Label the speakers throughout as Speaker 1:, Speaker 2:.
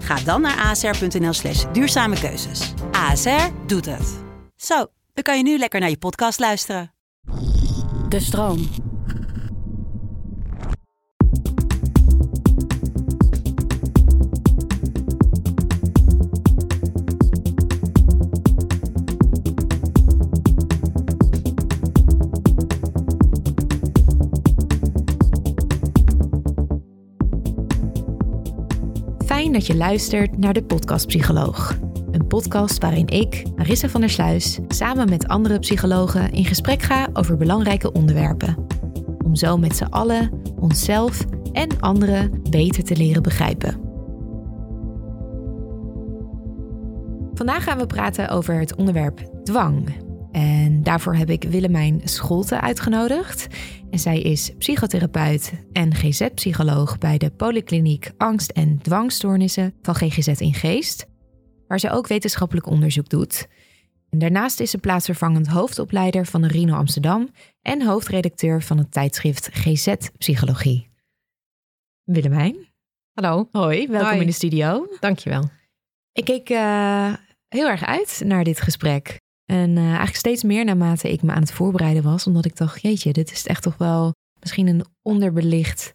Speaker 1: Ga dan naar asr.nl slash duurzame keuzes. ASR doet het. Zo, dan kan je nu lekker naar je podcast luisteren.
Speaker 2: De stroom. Dat je luistert naar de Podcast Psycholoog. Een podcast waarin ik, Marissa van der Sluis, samen met andere psychologen in gesprek ga over belangrijke onderwerpen. Om zo met z'n allen onszelf en anderen beter te leren begrijpen. Vandaag gaan we praten over het onderwerp dwang. En daarvoor heb ik Willemijn Scholte uitgenodigd. En zij is psychotherapeut en GZ-psycholoog bij de Polykliniek Angst- en Dwangstoornissen van GGZ in Geest, waar ze ook wetenschappelijk onderzoek doet. En daarnaast is ze plaatsvervangend hoofdopleider van de Rino Amsterdam en hoofdredacteur van het tijdschrift GZ Psychologie. Willemijn.
Speaker 3: Hallo.
Speaker 2: Hoi, welkom
Speaker 3: Hoi.
Speaker 2: in de studio.
Speaker 3: Dankjewel.
Speaker 2: Ik keek eh, heel erg uit naar dit gesprek. En eh, eigenlijk steeds meer naarmate ik me aan het voorbereiden was. Omdat ik dacht, jeetje, dit is echt toch wel misschien een onderbelicht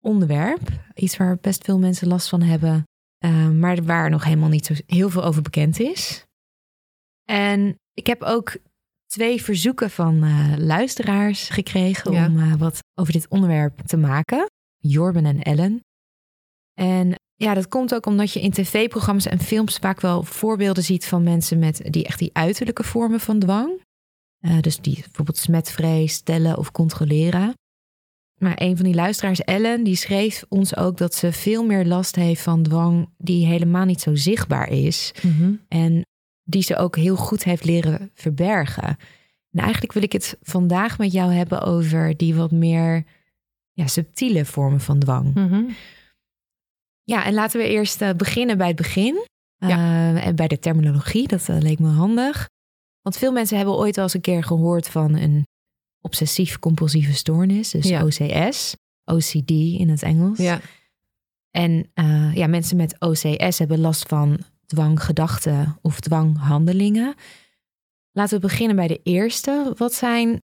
Speaker 2: onderwerp. Iets waar best veel mensen last van hebben. eh, maar waar nog helemaal niet zo heel veel over bekend is. En ik heb ook twee verzoeken van eh, luisteraars gekregen
Speaker 3: Ja.
Speaker 2: om wat over dit onderwerp te maken. Jorben en Ellen. En ja, dat komt ook omdat je in tv-programma's en films vaak wel voorbeelden ziet van mensen met die echt die uiterlijke vormen van dwang. Eh, dus die bijvoorbeeld smetvrees, stellen of controleren. Maar een van die luisteraars, Ellen, die schreef ons ook dat ze veel meer last heeft van dwang die helemaal niet zo zichtbaar is. En die ze ook heel goed heeft leren verbergen. En eigenlijk wil ik het vandaag met jou hebben over die wat meer ja, subtiele vormen van dwang.
Speaker 3: Mhm.
Speaker 2: Ja, en laten we eerst eh, beginnen bij het begin. Eh, en bij de terminologie, dat eh, leek me handig. Want veel mensen hebben ooit wel eens een keer gehoord van een obsessief-compulsieve stoornis, dus
Speaker 3: Ja.
Speaker 2: OCS, OCD in het Engels.
Speaker 3: Ja.
Speaker 2: En ja, mensen met OCS hebben last van dwanggedachten of dwanghandelingen. Laten we beginnen bij de eerste. Wat zijn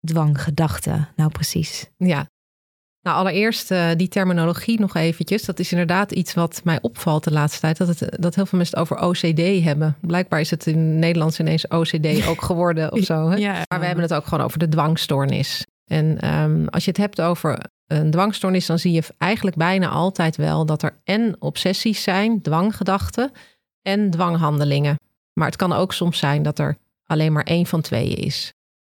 Speaker 2: dwanggedachten nou precies?
Speaker 3: ja. Nou, allereerst eh, die terminologie nog eventjes. Dat is inderdaad iets wat mij opvalt de laatste tijd. Dat, het, dat heel veel mensen het over OCD hebben. Blijkbaar is het in het Nederlands ineens OCD ook geworden of zo. Hè?
Speaker 2: Ja.
Speaker 3: Maar we hebben het ook gewoon over de dwangstoornis. En ehm, als je het hebt over een dwangstoornis, dan zie je eigenlijk bijna altijd wel dat er en obsessies zijn, dwanggedachten, en dwanghandelingen. Maar het kan ook soms zijn dat er alleen maar één van tweeën is.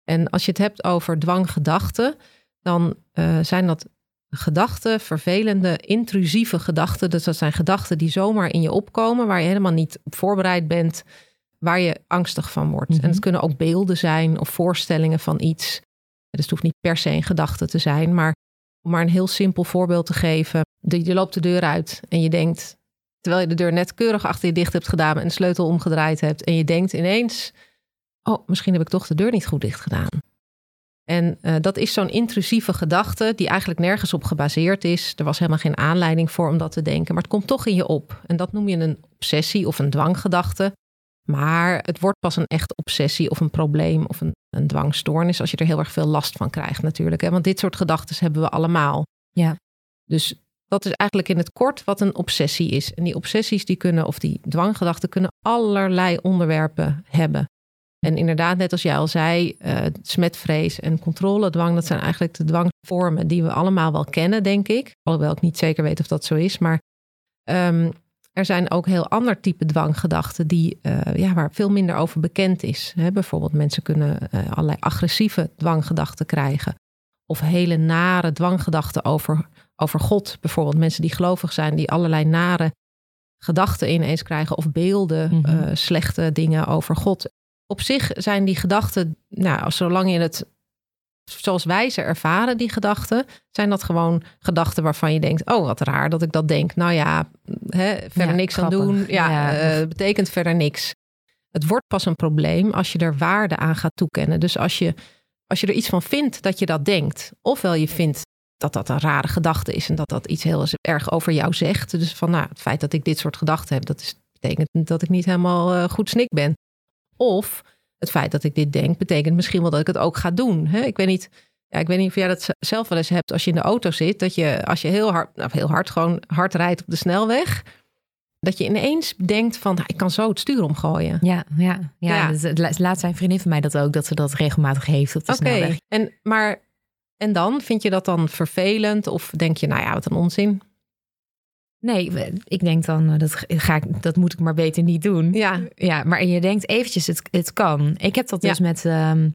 Speaker 3: En als je het hebt over dwanggedachten, dan eh, zijn dat gedachten, vervelende, intrusieve gedachten. Dus dat zijn gedachten die zomaar in je opkomen, waar je helemaal niet op voorbereid bent, waar je angstig van wordt.
Speaker 2: Mhm.
Speaker 3: En het kunnen ook beelden zijn of voorstellingen van iets. Dus het hoeft niet per se een gedachte te zijn, maar om maar een heel simpel voorbeeld te geven. Je je loopt de deur uit en je denkt, terwijl je de deur net keurig achter je dicht hebt gedaan en de sleutel omgedraaid hebt. En je denkt ineens, oh, misschien heb ik toch de deur niet goed dicht gedaan. En eh, dat is zo'n intrusieve gedachte die eigenlijk nergens op gebaseerd is. Er was helemaal geen aanleiding voor om dat te denken, maar het komt toch in je op. En dat noem je een obsessie of een dwanggedachte. Maar het wordt pas een echte obsessie of een probleem of een, een dwangstoornis als je er heel erg veel last van krijgt natuurlijk. Hè? Want dit soort gedachten hebben we allemaal.
Speaker 2: Ja.
Speaker 3: Dus dat is eigenlijk in het kort wat een obsessie is. En die obsessies die kunnen, of die dwanggedachten kunnen allerlei onderwerpen hebben. En inderdaad, net als jij al zei, uh, smetvrees en controledwang, dat zijn eigenlijk de dwangvormen die we allemaal wel kennen, denk ik. Alhoewel ik niet zeker weet of dat zo is. Maar um, er zijn ook heel ander type dwanggedachten die, uh, ja, waar veel minder over bekend is. He, bijvoorbeeld mensen kunnen uh, allerlei agressieve dwanggedachten krijgen. Of hele nare dwanggedachten over, over God. Bijvoorbeeld mensen die gelovig zijn, die allerlei nare gedachten ineens krijgen. Of beelden, mm -hmm. uh, slechte dingen over God. Op zich zijn die gedachten, nou, zolang je het zoals wij ze ervaren, die gedachten, zijn dat gewoon gedachten waarvan je denkt: oh, wat raar dat ik dat denk. Nou ja, hè, verder ja, niks aan doen. Ja, ja. Uh, betekent verder niks. Het wordt pas een probleem als je er waarde aan gaat toekennen. Dus als je, als je er iets van vindt dat je dat denkt, ofwel je vindt dat dat een rare gedachte is en dat dat iets heel erg over jou zegt. Dus van nou, het feit dat ik dit soort gedachten heb, dat is, betekent dat ik niet helemaal uh, goed snik ben. Of het feit dat ik dit denk, betekent misschien wel dat ik het ook ga doen. Hè? Ik weet niet. Ja, ik weet niet of jij dat zelf wel eens hebt als je in de auto zit. Dat je als je heel hard, nou heel hard, gewoon hard rijdt op de snelweg. Dat je ineens denkt van, nou, ik kan zo het stuur omgooien.
Speaker 2: Ja, ja, ja. ja. Dus laat zijn vriendin van mij dat ook, dat ze dat regelmatig heeft op de okay. snelweg.
Speaker 3: En, maar, en dan, vind je dat dan vervelend? Of denk je, nou ja, wat een onzin?
Speaker 2: Nee, ik denk dan, dat, ga ik, dat moet ik maar beter niet doen.
Speaker 3: Ja.
Speaker 2: ja maar je denkt eventjes, het, het kan. Ik heb dat dus met um,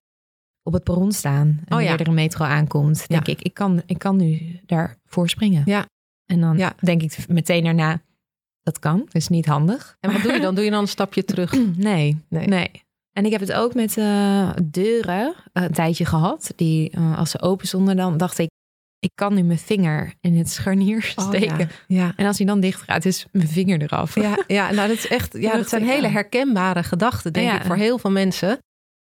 Speaker 2: op het perron staan. En
Speaker 3: oh, ja.
Speaker 2: er een metro aankomt, denk
Speaker 3: ja.
Speaker 2: ik, ik kan, ik kan nu daarvoor springen.
Speaker 3: Ja.
Speaker 2: En dan denk ik meteen daarna, dat kan, dat is niet handig.
Speaker 3: En wat doe je dan? Doe je dan een stapje terug?
Speaker 2: Nee, nee. nee. En ik heb het ook met uh, deuren een tijdje gehad. Die uh, als ze open stonden, dan dacht ik, ik kan nu mijn vinger in het scharnier steken.
Speaker 3: Oh, ja. ja.
Speaker 2: En als hij dan dicht gaat, is mijn vinger eraf.
Speaker 3: Ja, ja nou dat is echt, ja, dat zijn hele herkenbare gedachten, denk ja. ik, voor heel veel mensen.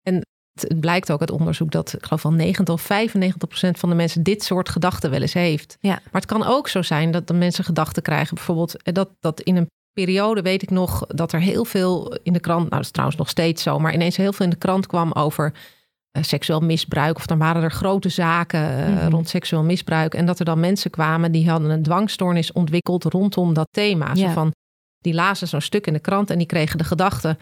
Speaker 3: En het blijkt ook uit onderzoek dat ik geloof van 90 of 95 procent van de mensen dit soort gedachten wel eens heeft.
Speaker 2: Ja.
Speaker 3: Maar het kan ook zo zijn dat de mensen gedachten krijgen, bijvoorbeeld dat, dat in een periode weet ik nog dat er heel veel in de krant, nou dat is trouwens nog steeds zo, maar ineens heel veel in de krant kwam over seksueel misbruik. Of dan waren er grote zaken mm -hmm. rond seksueel misbruik. En dat er dan mensen kwamen die hadden een dwangstoornis ontwikkeld rondom dat thema.
Speaker 2: Ja.
Speaker 3: Zo van, die lazen zo'n stuk in de krant en die kregen de gedachte...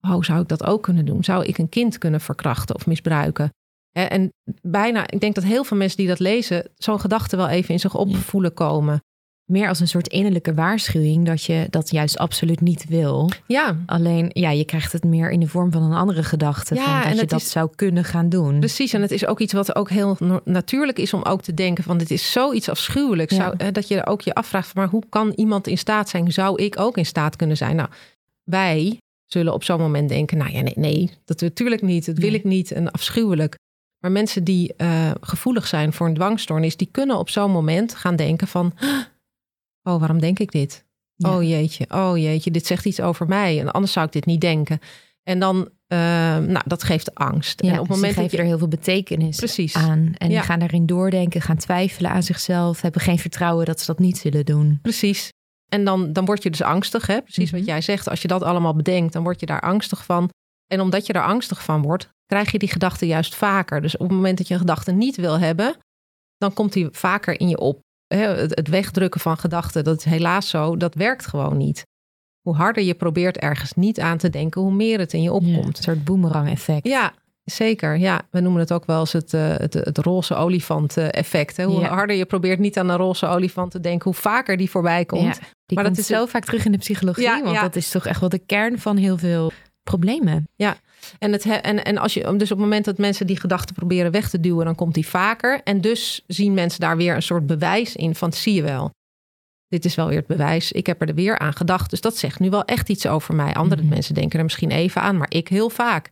Speaker 3: Oh, zou ik dat ook kunnen doen? Zou ik een kind kunnen verkrachten of misbruiken? En bijna, ik denk dat heel veel mensen die dat lezen, zo'n gedachte wel even in zich opvoelen komen
Speaker 2: meer als een soort innerlijke waarschuwing dat je dat juist absoluut niet wil.
Speaker 3: Ja.
Speaker 2: Alleen, ja, je krijgt het meer in de vorm van een andere gedachte.
Speaker 3: Ja,
Speaker 2: van dat je dat zou kunnen gaan doen.
Speaker 3: Precies, en het is ook iets wat ook heel natuurlijk is om ook te denken van dit is zoiets afschuwelijks.
Speaker 2: Ja.
Speaker 3: Zou, eh, dat je ook je afvraagt, van, maar hoe kan iemand in staat zijn? Zou ik ook in staat kunnen zijn? Nou, wij zullen op zo'n moment denken, nou ja, nee, nee dat natuurlijk niet. Dat wil
Speaker 2: Nee.
Speaker 3: ik niet en afschuwelijk. Maar mensen die eh, gevoelig zijn voor een dwangstoornis, die kunnen op zo'n moment gaan denken van, oh, waarom denk ik dit?
Speaker 2: Ja.
Speaker 3: Oh jeetje, oh jeetje, dit zegt iets over mij. En anders zou ik dit niet denken. En dan, eh, nou, dat geeft angst.
Speaker 2: Ja,
Speaker 3: en op het moment dat je,
Speaker 2: er heel veel betekenis
Speaker 3: Precies.
Speaker 2: aan. En
Speaker 3: Ja.
Speaker 2: die gaan daarin doordenken, gaan twijfelen aan zichzelf, hebben geen vertrouwen dat ze dat niet zullen doen.
Speaker 3: Precies. En dan, dan word je dus angstig, hè? precies
Speaker 2: Mhm.
Speaker 3: wat jij zegt. Als je dat allemaal bedenkt, dan word je daar angstig van. En omdat je daar angstig van wordt, krijg je die gedachten juist vaker. Dus op het moment dat je een gedachte niet wil hebben, dan komt die vaker in je op. Het wegdrukken van gedachten, dat is helaas zo, dat werkt gewoon niet. Hoe harder je probeert ergens niet aan te denken, hoe meer het in je
Speaker 2: Ja,
Speaker 3: opkomt.
Speaker 2: een soort boemerang effect.
Speaker 3: Ja, zeker. Ja, we noemen het ook wel eens het, eh, het, het roze olifant eh, effect. Hè? Hoe
Speaker 2: Ja.
Speaker 3: harder je probeert niet aan een roze olifant te denken, hoe vaker die voorbij komt.
Speaker 2: Ja, die
Speaker 3: Maar
Speaker 2: komt
Speaker 3: dat is
Speaker 2: zo vaak terug in de psychologie,
Speaker 3: Ja,
Speaker 2: want
Speaker 3: ja.
Speaker 2: dat is toch echt wel de kern van heel veel problemen.
Speaker 3: En, het, he- en, en als je, dus op het moment dat mensen die gedachten proberen weg te duwen, dan komt die vaker. En dus zien mensen daar weer een soort bewijs in van zie je wel. Dit is wel weer het bewijs. Ik heb er weer aan gedacht. Dus dat zegt nu wel echt iets over mij. Andere
Speaker 2: Mhm.
Speaker 3: mensen denken er misschien even aan, maar ik heel vaak.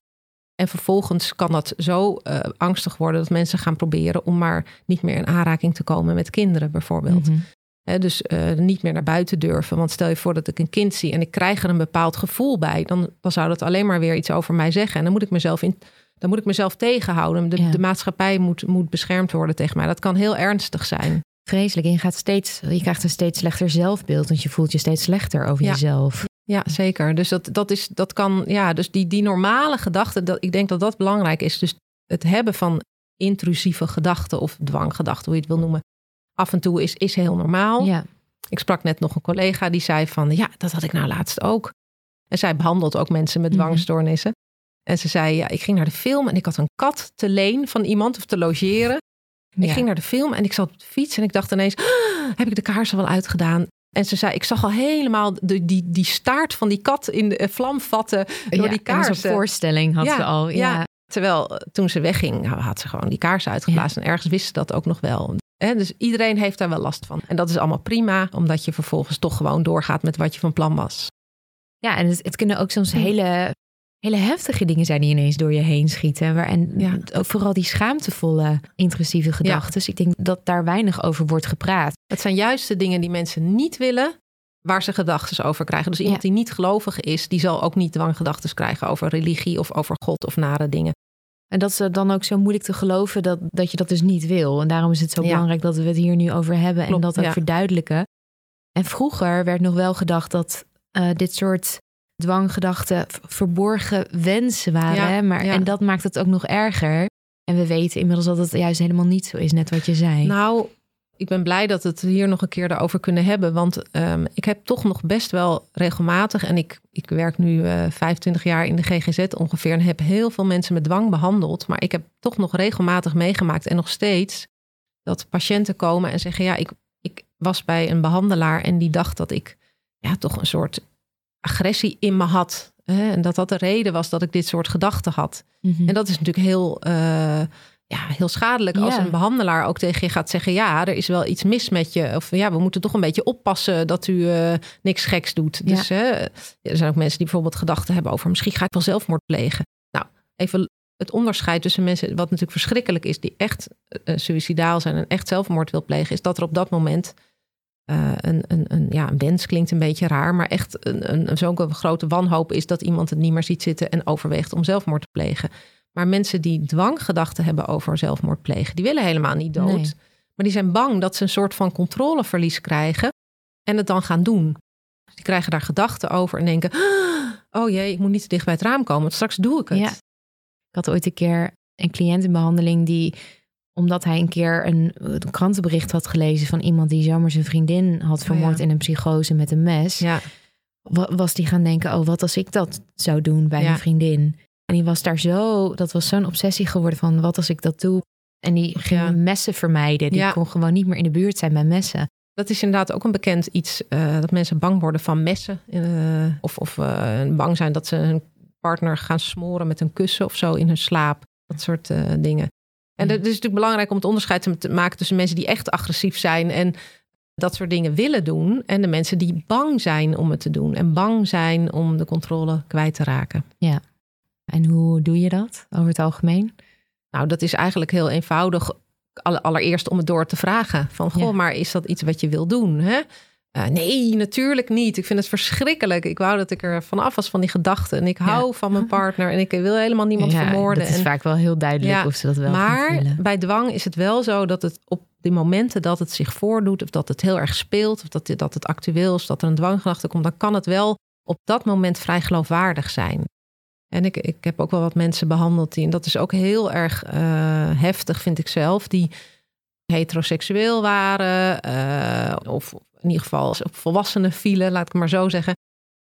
Speaker 3: En vervolgens kan dat zo eh, angstig worden dat mensen gaan proberen om maar niet meer in aanraking te komen met kinderen, bijvoorbeeld.
Speaker 2: Mhm.
Speaker 3: Dus eh, niet meer naar buiten durven. Want stel je voor dat ik een kind zie en ik krijg er een bepaald gevoel bij, dan, dan zou dat alleen maar weer iets over mij zeggen. En dan moet ik mezelf, in, dan moet ik mezelf tegenhouden. De,
Speaker 2: Ja.
Speaker 3: de maatschappij moet, moet beschermd worden tegen mij. Dat kan heel ernstig zijn.
Speaker 2: Vreselijk. En je, gaat steeds, je krijgt een steeds slechter zelfbeeld, want je voelt je steeds slechter over
Speaker 3: Ja.
Speaker 2: jezelf.
Speaker 3: Ja, zeker. Dus dat, dat, is, dat kan, ja, dus die, die normale gedachten, dat, ik denk dat dat belangrijk is. Dus het hebben van intrusieve gedachten of dwanggedachten, hoe je het wil noemen, af en toe is, is heel normaal.
Speaker 2: Ja.
Speaker 3: Ik sprak net nog een collega die zei van ja, dat had ik nou laatst ook. En zij behandelt ook mensen met
Speaker 2: Mhm.
Speaker 3: dwangstoornissen. En ze zei, ja, ik ging naar de film en ik had een kat te leen van iemand of te logeren. Ik ging naar de film en ik zat op de fiets en ik dacht ineens, "Ah, heb ik de kaarsen wel uitgedaan? En ze zei, ik zag al helemaal de, die, die staart van die kat in de eh, vlam vatten door
Speaker 2: Ja,
Speaker 3: die
Speaker 2: en zo'n
Speaker 3: kaarsen.
Speaker 2: voorstelling had
Speaker 3: Ja,
Speaker 2: ze al. Ja.
Speaker 3: Terwijl eh, toen ze wegging, had ze gewoon die kaarsen uitgeblazen. En ergens wist ze dat ook nog wel. Dus iedereen heeft daar wel last van. En dat is allemaal prima, omdat je vervolgens toch gewoon doorgaat met wat je van plan was.
Speaker 2: Ja, en het, het kunnen ook soms hele, hele heftige dingen zijn die ineens door je heen schieten. Waar, en
Speaker 3: Ja.
Speaker 2: ook vooral die schaamtevolle, intrusieve gedachten. Dus ik denk dat daar weinig over wordt gepraat.
Speaker 3: Het zijn juist de dingen die mensen niet willen, waar ze gedachten over krijgen. Dus iemand
Speaker 2: Ja.
Speaker 3: die niet gelovig is, die zal ook niet dwanggedachten krijgen over religie of over God of nare dingen.
Speaker 2: En dat is eh, dan ook zo moeilijk te geloven dat, dat je dat dus niet wil. En daarom is het zo
Speaker 3: Ja.
Speaker 2: belangrijk dat we het hier nu over hebben en
Speaker 3: Klopt,
Speaker 2: dat ook
Speaker 3: ja.
Speaker 2: verduidelijken. En vroeger werd nog wel gedacht dat eh, dit soort dwanggedachten verborgen wensen waren.
Speaker 3: Ja,
Speaker 2: maar. En dat maakt het ook nog erger. En we weten inmiddels dat het juist helemaal niet zo is, net wat je zei.
Speaker 3: Nou, ik ben blij dat we het hier nog een keer over kunnen hebben. Want ehm, ik heb toch nog best wel regelmatig... en ik, ik werk nu eh 25 jaar in de GGZ ongeveer... en heb heel veel mensen met dwang behandeld. Maar ik heb toch nog regelmatig meegemaakt en nog steeds... dat patiënten komen en zeggen... ja, ik, ik was bij een behandelaar en die dacht dat ik... ja, toch een soort agressie in me had. Hè? En dat dat de reden was dat ik dit soort gedachten had.
Speaker 2: Mhm.
Speaker 3: En dat is natuurlijk heel, eh, ja, heel schadelijk als
Speaker 2: Ja.
Speaker 3: een behandelaar ook tegen je gaat zeggen: Ja, er is wel iets mis met je. Of ja, we moeten toch een beetje oppassen dat u eh, niks geks doet.
Speaker 2: Ja.
Speaker 3: Dus er zijn ook mensen die bijvoorbeeld gedachten hebben over: misschien ga ik wel zelfmoord plegen. Nou, even het onderscheid tussen mensen, wat natuurlijk verschrikkelijk is, die echt eh, suicidaal zijn en echt zelfmoord wil plegen, is dat er op dat moment. een, een, een, ja, een wens klinkt een beetje raar, maar echt een, een zo'n grote wanhoop is dat iemand het niet meer ziet zitten en overweegt om zelfmoord te plegen. Maar mensen die dwanggedachten hebben over zelfmoord plegen, die willen helemaal niet dood.
Speaker 2: Nee.
Speaker 3: Maar die zijn bang dat ze een soort van controleverlies krijgen en het dan gaan doen. Dus die krijgen daar gedachten over en denken: Oh jee, ik moet niet te dicht bij het raam komen, want straks doe ik het.
Speaker 2: Ja. Ik had ooit een keer een cliënt in behandeling die, omdat hij een keer een, een krantenbericht had gelezen van iemand die zomaar zijn vriendin had vermoord
Speaker 3: Oh ja.
Speaker 2: in een psychose met een mes,
Speaker 3: Ja,
Speaker 2: wa- was die gaan denken: oh, wat als ik dat zou doen bij mijn vriendin? En die was daar zo, dat was zo'n obsessie geworden van: wat als ik dat doe? En die ging
Speaker 3: Ja.
Speaker 2: messen vermijden. Die
Speaker 3: Ja.
Speaker 2: kon gewoon niet meer in de buurt zijn bij messen.
Speaker 3: dat is inderdaad ook een bekend iets eh, dat mensen bang worden van messen. eh, of of eh, bang zijn dat ze hun partner gaan smoren met een kussen of zo in hun slaap. Dat soort dingen. En
Speaker 2: Ja.
Speaker 3: het is natuurlijk belangrijk om het onderscheid te- maken tussen mensen die echt agressief zijn en dat soort dingen willen doen. En de mensen die bang zijn om het te doen. En bang zijn om de controle kwijt te raken.
Speaker 2: En hoe doe je dat over het algemeen?
Speaker 3: Nou, dat is eigenlijk heel eenvoudig. Alle- Allereerst om het door te vragen. Van, goh,
Speaker 2: Ja.
Speaker 3: maar is dat iets wat je wil doen? Hè? Eh, nee, natuurlijk niet. Ik vind het verschrikkelijk. Ik wou dat ik er vanaf was van die gedachten. En ik hou van mijn partner. En ik wil helemaal niemand
Speaker 2: Ja,
Speaker 3: vermoorden.
Speaker 2: Dat is
Speaker 3: en,
Speaker 2: vaak wel heel duidelijk
Speaker 3: Ja,
Speaker 2: of ze dat wel
Speaker 3: maar bij dwang is het wel zo dat het op die momenten dat het zich voordoet... of dat het heel erg speelt, of dat, dat het actueel is... dat er een dwanggedachte komt, dan kan het wel op dat moment vrij geloofwaardig zijn. En ik, ik heb ook wel wat mensen behandeld die... en dat is ook heel erg eh, heftig, vind ik zelf... die heteroseksueel waren... eh, of in ieder geval op volwassenen vielen, laat ik het maar zo zeggen...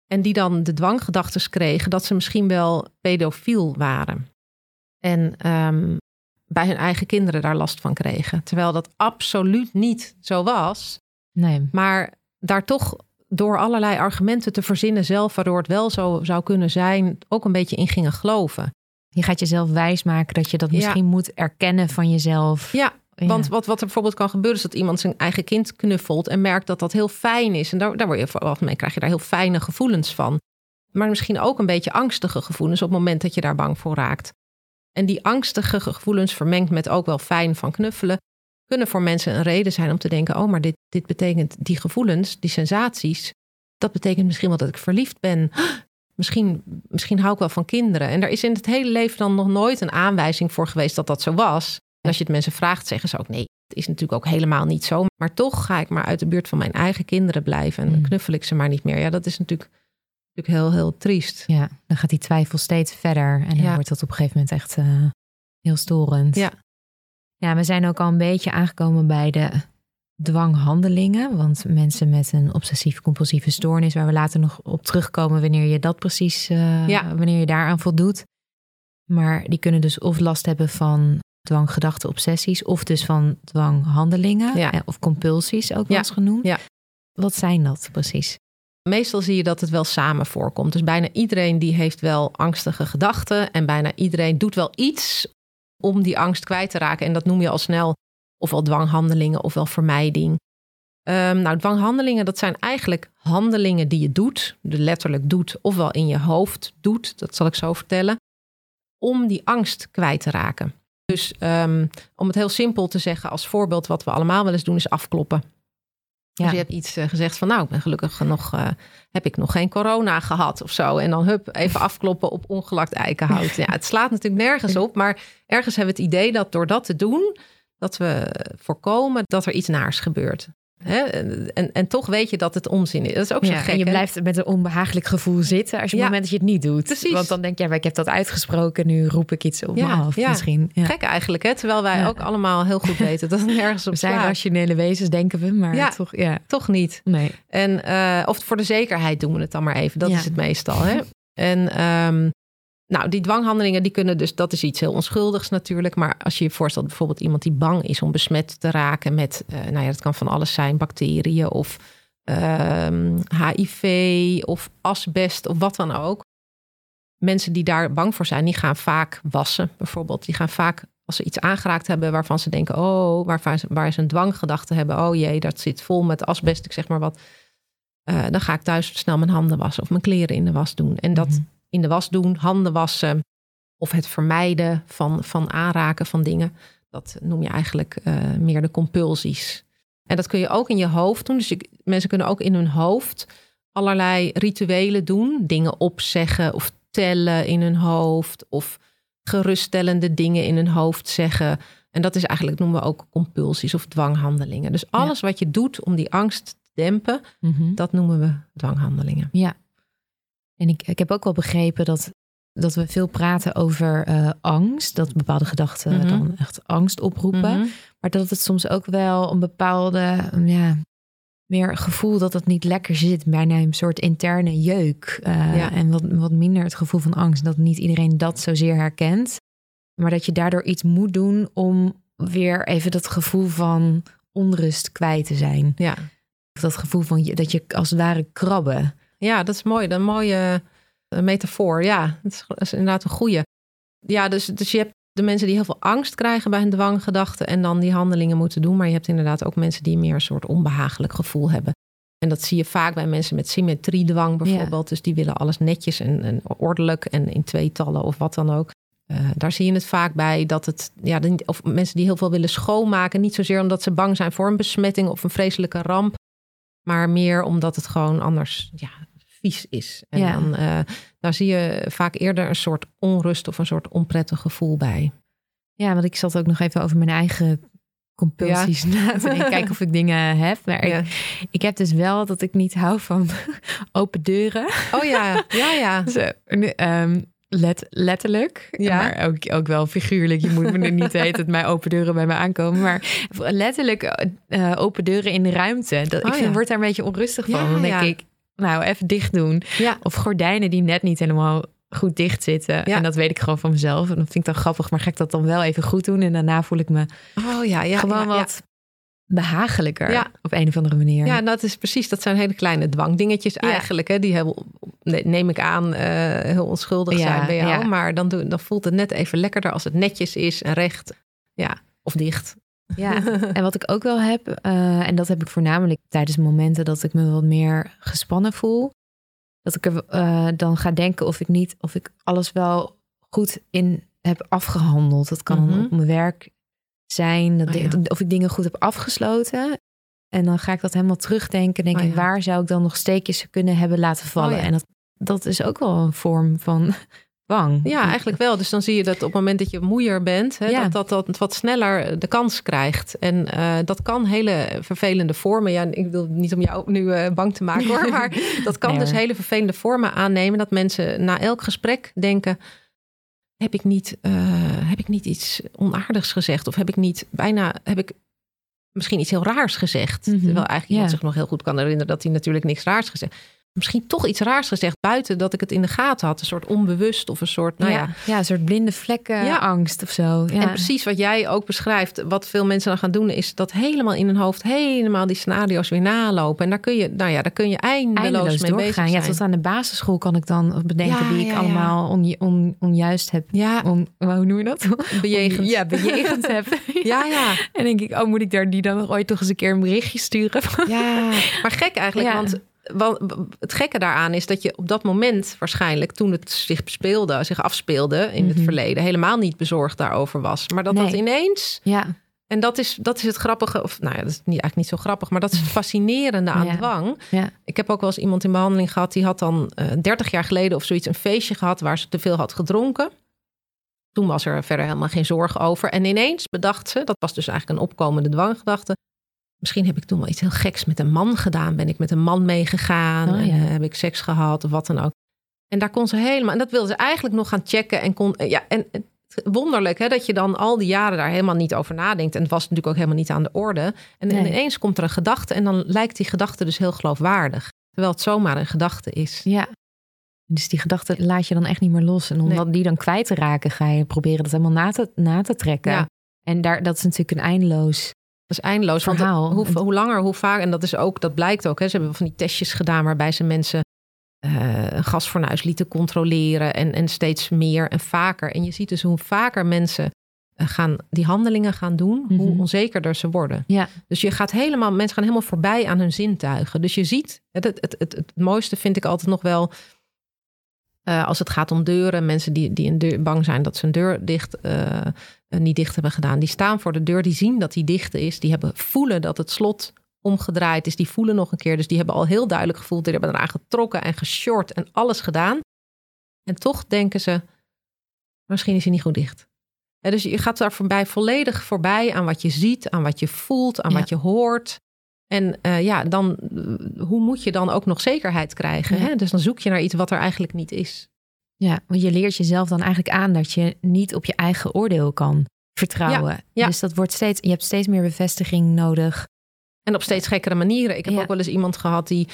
Speaker 3: En die dan de dwanggedachten kregen dat ze misschien wel pedofiel waren. En ehm, bij hun eigen kinderen daar last van kregen. Terwijl dat absoluut niet zo was.
Speaker 2: Nee.
Speaker 3: Maar daar toch door allerlei argumenten te verzinnen zelf, waardoor het wel zo zou kunnen zijn, ook een beetje in gingen geloven.
Speaker 2: Je gaat jezelf wijsmaken dat je dat
Speaker 3: Ja.
Speaker 2: misschien moet erkennen van jezelf.
Speaker 3: Ja,
Speaker 2: Ja.
Speaker 3: want wat, wat er bijvoorbeeld kan gebeuren, is dat iemand zijn eigen kind knuffelt en merkt dat dat heel fijn is. En daar, daar word je vooral mee, krijg je daar heel fijne gevoelens van. Maar misschien ook een beetje angstige gevoelens op het moment dat je daar bang voor raakt. En die angstige gevoelens vermengd met ook wel fijn van knuffelen, kunnen voor mensen een reden zijn om te denken: oh, maar dit, dit betekent die gevoelens, die sensaties, dat betekent misschien wel dat ik verliefd ben. Misschien, misschien hou ik wel van kinderen. En er is in het hele leven dan nog nooit een aanwijzing voor geweest dat dat zo was. En als je het mensen vraagt, zeggen ze ook nee. Het is natuurlijk ook helemaal niet zo. Maar toch ga ik maar uit de buurt van mijn eigen kinderen blijven. En dan
Speaker 2: Mm.
Speaker 3: knuffel ik ze maar niet meer. Ja, dat is natuurlijk, natuurlijk heel, heel triest.
Speaker 2: Ja, dan gaat die twijfel steeds verder. En dan
Speaker 3: Ja.
Speaker 2: wordt dat op een gegeven moment echt eh, heel storend.
Speaker 3: Ja.
Speaker 2: Ja, we zijn ook al een beetje aangekomen bij de dwanghandelingen. Want mensen met een obsessief-compulsieve stoornis, waar we later nog op terugkomen wanneer je dat precies, eh,
Speaker 3: Ja.
Speaker 2: wanneer je daaraan voldoet. Maar die kunnen dus of last hebben van dwanggedachten, obsessies, of dus van dwanghandelingen
Speaker 3: Ja.
Speaker 2: eh, of compulsies ook wel
Speaker 3: Ja.
Speaker 2: eens genoemd.
Speaker 3: Ja.
Speaker 2: Wat zijn dat precies?
Speaker 3: Meestal zie je dat het wel samen voorkomt. Dus bijna iedereen die heeft wel angstige gedachten. En bijna iedereen doet wel iets om die angst kwijt te raken. En dat noem je al snel ofwel dwanghandelingen ofwel vermijding. Ehm, nou, dwanghandelingen, dat zijn eigenlijk handelingen die je doet. De letterlijk doet, ofwel in je hoofd doet. Dat zal ik zo vertellen. Om die angst kwijt te raken. Dus ehm, om het heel simpel te zeggen, als voorbeeld, wat we allemaal wel eens doen, is afkloppen.
Speaker 2: Ja.
Speaker 3: Dus je hebt iets eh, gezegd van, nou, ik ben gelukkig nog, eh, heb ik nog geen corona gehad of zo. En dan hup, even afkloppen op ongelakt eikenhout. Ja, het slaat natuurlijk nergens op, maar ergens hebben we het idee dat door dat te doen, dat we voorkomen dat er iets naars gebeurt. Hè? En, en, toch weet je dat het onzin is. Dat is ook zo
Speaker 2: Ja,
Speaker 3: gek.
Speaker 2: en je
Speaker 3: hè?
Speaker 2: blijft met een onbehagelijk gevoel zitten als je op het moment dat je het niet doet.
Speaker 3: Precies.
Speaker 2: Want dan denk je, ja, ik heb dat uitgesproken, nu roep ik iets op
Speaker 3: Ja,
Speaker 2: me af misschien. Ja.
Speaker 3: Gek eigenlijk, hè? terwijl wij ook allemaal heel goed weten dat het nergens op
Speaker 2: We zijn rationele wezens, denken we, maar toch, ja.
Speaker 3: Toch niet.
Speaker 2: Nee.
Speaker 3: En, eh, of voor de zekerheid doen we het dan maar even. Dat is het meestal. Hè? En ehm, nou, die dwanghandelingen, die kunnen dus, dat is iets heel onschuldigs natuurlijk. Maar als je je voorstelt bijvoorbeeld iemand die bang is om besmet te raken met, eh, nou ja, dat kan van alles zijn, bacteriën of ehm, HIV of asbest of wat dan ook. Mensen die daar bang voor zijn, die gaan vaak wassen bijvoorbeeld. Die gaan vaak, als ze iets aangeraakt hebben waarvan ze denken, oh, ze, waar ze een dwanggedachte hebben, oh jee, dat zit vol met asbest, ik zeg maar wat. Eh, dan ga ik thuis snel mijn handen wassen of mijn kleren in de was doen. En dat
Speaker 2: Mhm.
Speaker 3: In de was doen, handen wassen of het vermijden van, van aanraken van dingen, dat noem je eigenlijk eh, meer de compulsies. En dat kun je ook in je hoofd doen. Dus je, mensen kunnen ook in hun hoofd allerlei rituelen doen. Dingen opzeggen of tellen in hun hoofd. Of geruststellende dingen in hun hoofd zeggen. En dat is eigenlijk, noemen we ook compulsies of dwanghandelingen. Dus alles wat je doet om die angst te dempen,
Speaker 2: Mhm.
Speaker 3: dat noemen we dwanghandelingen.
Speaker 2: En ik, ik heb ook wel begrepen dat, dat we veel praten over eh, angst. Dat bepaalde gedachten
Speaker 3: Mhm.
Speaker 2: dan echt angst oproepen.
Speaker 3: Mhm.
Speaker 2: Maar dat het soms ook wel een bepaalde, um, ja, meer gevoel dat het niet lekker zit. Bijna een soort interne jeuk. eh,
Speaker 3: Ja.
Speaker 2: En wat, wat minder het gevoel van angst. Dat niet iedereen dat zozeer herkent. Maar dat je daardoor iets moet doen om weer even dat gevoel van onrust kwijt te zijn.
Speaker 3: Ja.
Speaker 2: Of dat gevoel van je, dat je als het ware krabben.
Speaker 3: Ja, dat is mooi. Een mooie eh, metafoor. Ja, dat is, dat is inderdaad een goeie. Ja, dus, dus je hebt de mensen die heel veel angst krijgen bij hun dwanggedachten en dan die handelingen moeten doen. Maar je hebt inderdaad ook mensen die meer een soort onbehagelijk gevoel hebben. En dat zie je vaak bij mensen met symmetriedwang bijvoorbeeld. Dus die willen alles netjes en, en ordelijk en in tweetallen of wat dan ook. Eh, daar zie je het vaak bij dat het, ja, of mensen die heel veel willen schoonmaken. Niet zozeer omdat ze bang zijn voor een besmetting of een vreselijke ramp. Maar meer omdat het gewoon anders ja, vies is. En
Speaker 2: Ja.
Speaker 3: dan, eh, daar zie je vaak eerder een soort onrust of een soort onprettig gevoel bij.
Speaker 2: Ja, want ik zat ook nog even over mijn eigen compulsies na te denken. Kijken of ik dingen heb. Maar
Speaker 3: Ja.
Speaker 2: ik, ik heb dus wel dat ik niet hou van open deuren.
Speaker 3: Oh ja, ja, ja.
Speaker 2: Zo, nu, ehm, let, letterlijk,
Speaker 3: Ja.
Speaker 2: maar ook, ook wel figuurlijk. Je moet me er niet weten dat mijn open deuren bij me aankomen. Maar letterlijk eh, open deuren in de ruimte. Dat, ik
Speaker 3: Oh,
Speaker 2: vind,
Speaker 3: ja.
Speaker 2: word daar een beetje onrustig van.
Speaker 3: Ja,
Speaker 2: Dan denk ik, nou even dicht doen.
Speaker 3: Ja,
Speaker 2: Of gordijnen die net niet helemaal goed dicht zitten.
Speaker 3: Ja.
Speaker 2: En dat weet ik gewoon van mezelf. En dat vind ik dan grappig. Maar ga ik dat dan wel even goed doen? En daarna voel ik me
Speaker 3: oh ja, ja.
Speaker 2: gewoon wat behagelijker. Op een of andere manier.
Speaker 3: Ja, dat is precies. Dat zijn hele kleine dwangdingetjes eigenlijk. Hè, die heel, nee, neem ik aan, eh, heel onschuldig zijn bij jou. Maar dan, doe, dan voelt het net even lekkerder als het netjes is en recht. Ja, of dicht.
Speaker 2: Ja, en wat ik ook wel heb, eh, en dat heb ik voornamelijk tijdens momenten dat ik me wat meer gespannen voel, dat ik er eh, dan ga denken of ik niet, of ik alles wel goed in heb afgehandeld. Dat kan
Speaker 3: Mhm.
Speaker 2: op mijn werk zijn, dat
Speaker 3: Oh ja.
Speaker 2: of ik dingen goed heb afgesloten. En dan ga ik dat helemaal terugdenken. Denk
Speaker 3: Oh
Speaker 2: ik,
Speaker 3: ja.
Speaker 2: waar zou ik dan nog steekjes kunnen hebben laten vallen?
Speaker 3: Oh ja.
Speaker 2: En dat, dat is ook wel een vorm van
Speaker 3: Ja, eigenlijk wel. Dus dan zie je dat op het moment dat je moeier bent, hè,
Speaker 2: Ja.
Speaker 3: dat, dat dat wat sneller de kans krijgt. En eh, dat kan hele vervelende vormen. Ja, ik wil niet om jou nu eh, bang te maken hoor, maar dat kan
Speaker 2: Nee,
Speaker 3: dus hele vervelende vormen aannemen. Dat mensen na elk gesprek denken: heb ik niet, eh, heb ik niet iets onaardigs gezegd? Of heb ik niet bijna, heb ik misschien iets heel raars gezegd?
Speaker 2: Mhm.
Speaker 3: Terwijl eigenlijk
Speaker 2: Ja.
Speaker 3: iemand zich nog heel goed kan herinneren dat hij natuurlijk niks raars gezegd. Misschien toch iets raars gezegd buiten dat ik het in de gaten had. Een soort onbewust of een soort, nou ja.
Speaker 2: ja, een soort blinde vlekken
Speaker 3: Ja.
Speaker 2: angst of zo. Ja.
Speaker 3: En precies wat jij ook beschrijft, wat veel mensen dan gaan doen, is dat helemaal in hun hoofd helemaal die scenario's weer nalopen. En daar kun je, nou ja, daar kun je eindeloos,
Speaker 2: eindeloos
Speaker 3: mee bezig
Speaker 2: doorgaan.
Speaker 3: zijn.
Speaker 2: Ja, tot aan de basisschool kan ik dan bedenken wie ik allemaal on, on, onjuist heb.
Speaker 3: Ja,
Speaker 2: On, hoe noem je dat?
Speaker 3: bejegend.
Speaker 2: Ja, bejegend heb.
Speaker 3: Ja, ja.
Speaker 2: En denk ik, oh, moet ik daar die dan nog ooit toch eens een keer een berichtje sturen?
Speaker 3: Ja, maar gek eigenlijk,
Speaker 2: Ja.
Speaker 3: want want het gekke daaraan is dat je op dat moment waarschijnlijk, toen het zich speelde, zich afspeelde in het
Speaker 2: Mhm.
Speaker 3: verleden, helemaal niet bezorgd daarover was. Maar dat
Speaker 2: Nee.
Speaker 3: dat ineens,
Speaker 2: Ja,
Speaker 3: en dat is, dat is het grappige, of nou ja, dat is niet, eigenlijk niet zo grappig, maar dat is het fascinerende aan
Speaker 2: Ja.
Speaker 3: dwang.
Speaker 2: ja.
Speaker 3: Ik heb ook wel eens iemand in behandeling gehad, die had dan eh 30 jaar geleden of zoiets een feestje gehad waar ze te veel had gedronken. Toen was er verder helemaal geen zorg over. En ineens bedacht ze, dat was dus eigenlijk een opkomende dwanggedachte. Misschien heb ik toen wel iets heel geks met een man gedaan. Ben ik met een man meegegaan?
Speaker 2: Oh,
Speaker 3: en, eh, heb ik seks gehad of wat dan ook? En daar kon ze helemaal. En dat wilde ze eigenlijk nog gaan checken. En kon. Ja, en wonderlijk hè, dat je dan al die jaren daar helemaal niet over nadenkt. En het was natuurlijk ook helemaal niet aan de orde. En
Speaker 2: Nee.
Speaker 3: ineens komt er een gedachte. En dan lijkt die gedachte dus heel geloofwaardig. Terwijl het zomaar een gedachte is.
Speaker 2: ja. Dus die gedachte laat je dan echt niet meer los. En om
Speaker 3: Nee.
Speaker 2: die dan kwijt te raken, ga je proberen dat helemaal na te, na te trekken.
Speaker 3: Ja.
Speaker 2: En daar, dat is natuurlijk een eindeloos.
Speaker 3: Dat is eindeloos. Want
Speaker 2: Verhaal.
Speaker 3: hoe, hoe langer, hoe vaak. En dat is ook, dat blijkt ook. Hè, ze hebben van die testjes gedaan waarbij ze mensen eh, een gasfornuis lieten controleren. En, en steeds meer en vaker. En je ziet dus hoe vaker mensen eh, gaan, die handelingen gaan doen, hoe
Speaker 2: Mhm.
Speaker 3: onzekerder ze worden.
Speaker 2: Ja.
Speaker 3: Dus je gaat helemaal, mensen gaan helemaal voorbij aan hun zintuigen. Dus je ziet, het, het, het, het mooiste vind ik altijd nog wel. Eh, als het gaat om deuren, mensen die, die een deur, bang zijn dat ze een deur dicht, eh, eh, niet dicht hebben gedaan, die staan voor de deur, die zien dat die dicht is, die hebben voelen dat het slot omgedraaid is, die voelen nog een keer, dus die hebben al heel duidelijk gevoeld, die hebben eraan getrokken en geshort en alles gedaan. En toch denken ze, misschien is hij niet goed dicht. Dus je gaat daar voorbij, volledig voorbij aan wat je ziet, aan wat je voelt, aan
Speaker 2: Ja.
Speaker 3: wat je hoort. En eh, ja, dan, eh, hoe moet je dan ook nog zekerheid krijgen?
Speaker 2: Ja.
Speaker 3: Hè? Dus dan zoek je naar iets wat er eigenlijk niet is.
Speaker 2: Ja, want je leert jezelf dan eigenlijk aan dat je niet op je eigen oordeel kan vertrouwen.
Speaker 3: ja.
Speaker 2: Dus dat wordt steeds, je hebt steeds meer bevestiging nodig.
Speaker 3: En op steeds gekkere manieren. Ik heb ook wel eens iemand gehad die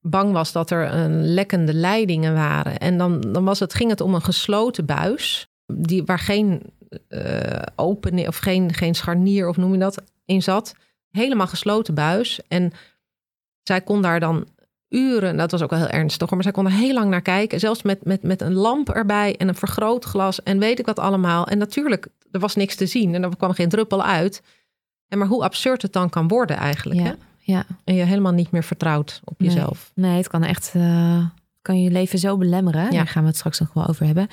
Speaker 3: bang was dat er een lekkende leidingen waren. En dan, dan was het, ging het om een gesloten buis. Die, waar geen eh open of geen, geen scharnier of noem je dat in zat. Helemaal gesloten buis. En zij kon daar dan uren, dat was ook wel heel ernstig hoor, maar zij kon er heel lang naar kijken. Zelfs met, met, met een lamp erbij en een vergrootglas en weet ik wat allemaal. En natuurlijk, er was niks te zien en er kwam geen druppel uit. En maar hoe absurd het dan kan worden eigenlijk.
Speaker 2: Ja,
Speaker 3: Hè?
Speaker 2: ja.
Speaker 3: En je helemaal niet meer vertrouwt op
Speaker 2: Nee.
Speaker 3: jezelf.
Speaker 2: Nee, het kan echt, eh, kan je leven zo belemmeren. Daar gaan we het straks nog wel over hebben.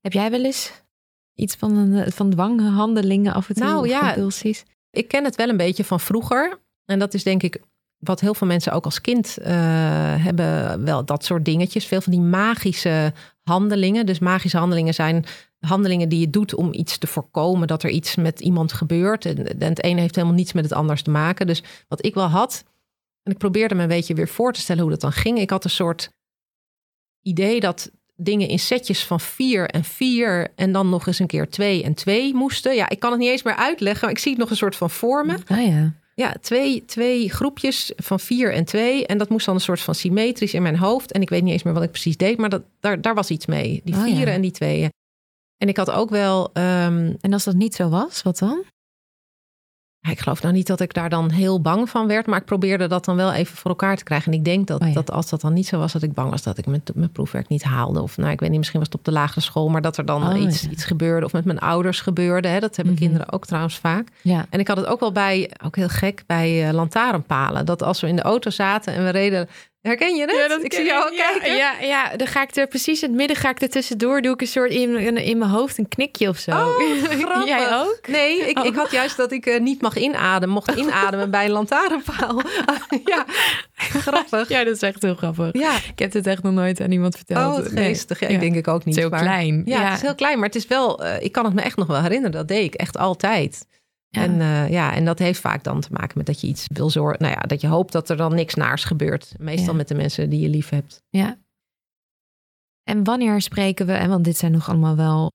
Speaker 2: Heb jij wel eens iets van, een, van dwanghandelingen af en toe?
Speaker 3: Nou, ja. Ik ken het wel een beetje van vroeger. En dat is denk ik wat heel veel mensen ook als kind eh, hebben. Wel dat soort dingetjes. Veel van die magische handelingen. Dus magische handelingen zijn handelingen die je doet om iets te voorkomen. Dat er iets met iemand gebeurt. En, en het ene heeft helemaal niets met het anders te maken. Dus wat ik wel had. En ik probeerde me een beetje weer voor te stellen hoe dat dan ging. Ik had een soort idee dat dingen in setjes van vier en vier en dan nog eens een keer twee en twee moesten. Ja, ik kan het niet eens meer uitleggen, maar ik zie het nog een soort van vormen.
Speaker 2: Ah ja.
Speaker 3: Ja, twee, twee groepjes van vier en twee. En dat moest dan een soort van symmetrisch in mijn hoofd. En ik weet niet eens meer wat ik precies deed, maar dat, daar, daar was iets mee. Die
Speaker 2: Oh, ja.
Speaker 3: vieren en die tweeën. En ik had ook wel, ehm,
Speaker 2: En als dat niet zo was, wat dan?
Speaker 3: Ik geloof nou niet dat ik daar dan heel bang van werd, maar ik probeerde dat dan wel even voor elkaar te krijgen. En ik denk dat,
Speaker 2: Oh ja.
Speaker 3: dat als dat dan niet zo was, dat ik bang was dat ik mijn, mijn proefwerk niet haalde. Of nou, ik weet niet, misschien was het op de lagere school, maar dat er dan
Speaker 2: Oh,
Speaker 3: iets,
Speaker 2: ja.
Speaker 3: iets gebeurde. Of met mijn ouders gebeurde. Hè? Dat hebben
Speaker 2: Mhm.
Speaker 3: kinderen ook trouwens vaak.
Speaker 2: Ja.
Speaker 3: En ik had het ook wel bij, ook heel gek, bij eh, lantaarnpalen. Dat als we in de auto zaten en we reden. Herken je het? ik zie jou
Speaker 2: ja,
Speaker 3: kijken.
Speaker 2: Ja, ja, dan ga ik er precies in het midden ga ik er tussendoor. Doe ik een soort in, in, in mijn hoofd een knikje of zo.
Speaker 3: Oh, grappig.
Speaker 2: Jij ook?
Speaker 3: Nee, ik,
Speaker 2: Oh.
Speaker 3: ik had juist dat ik eh, niet mag inademen, mocht inademen bij een lantaarnpaal. ja, grappig.
Speaker 2: Ja, dat is echt heel grappig.
Speaker 3: Ja,
Speaker 2: Ik heb het echt nog nooit aan iemand verteld.
Speaker 3: oh,
Speaker 2: Nee.
Speaker 3: geestig. Ja,
Speaker 2: Ja.
Speaker 3: ik denk ik ook niet.
Speaker 2: Het is heel
Speaker 3: maar-
Speaker 2: klein.
Speaker 3: Ja, het is heel klein, maar het is wel, eh, ik kan het me echt nog wel herinneren. Dat deed ik echt altijd.
Speaker 2: Ja.
Speaker 3: En, eh, ja, en dat heeft vaak dan te maken met dat je iets wil zorgen. Nou ja, dat je hoopt dat er dan niks naars gebeurt. Meestal
Speaker 2: Ja.
Speaker 3: met de mensen die je lief hebt.
Speaker 2: Ja. En wanneer spreken we, en want dit zijn nog allemaal wel,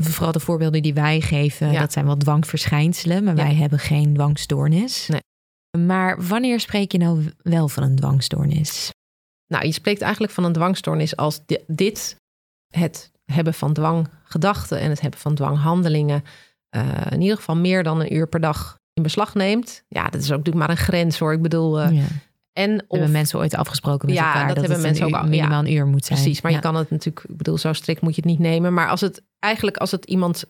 Speaker 2: vooral de voorbeelden die wij geven,
Speaker 3: Ja.
Speaker 2: dat zijn wel dwangverschijnselen, maar wij hebben geen dwangstoornis.
Speaker 3: Nee.
Speaker 2: Maar wanneer spreek je nou wel van een dwangstoornis?
Speaker 3: Nou, je spreekt eigenlijk van een dwangstoornis als dit, het hebben van dwanggedachten en het hebben van dwanghandelingen, uh, in ieder geval meer dan een uur per dag in beslag neemt. Ja, dat is ook natuurlijk maar een grens hoor. Ik bedoel, uh, ja.
Speaker 2: En of, hebben mensen ooit afgesproken met
Speaker 3: ja,
Speaker 2: elkaar
Speaker 3: dat, hebben mensen ook
Speaker 2: minimaal een uur moet zijn.
Speaker 3: Precies, maar je kan het natuurlijk, ik bedoel, zo strikt moet je het niet nemen. Maar als het eigenlijk als het iemand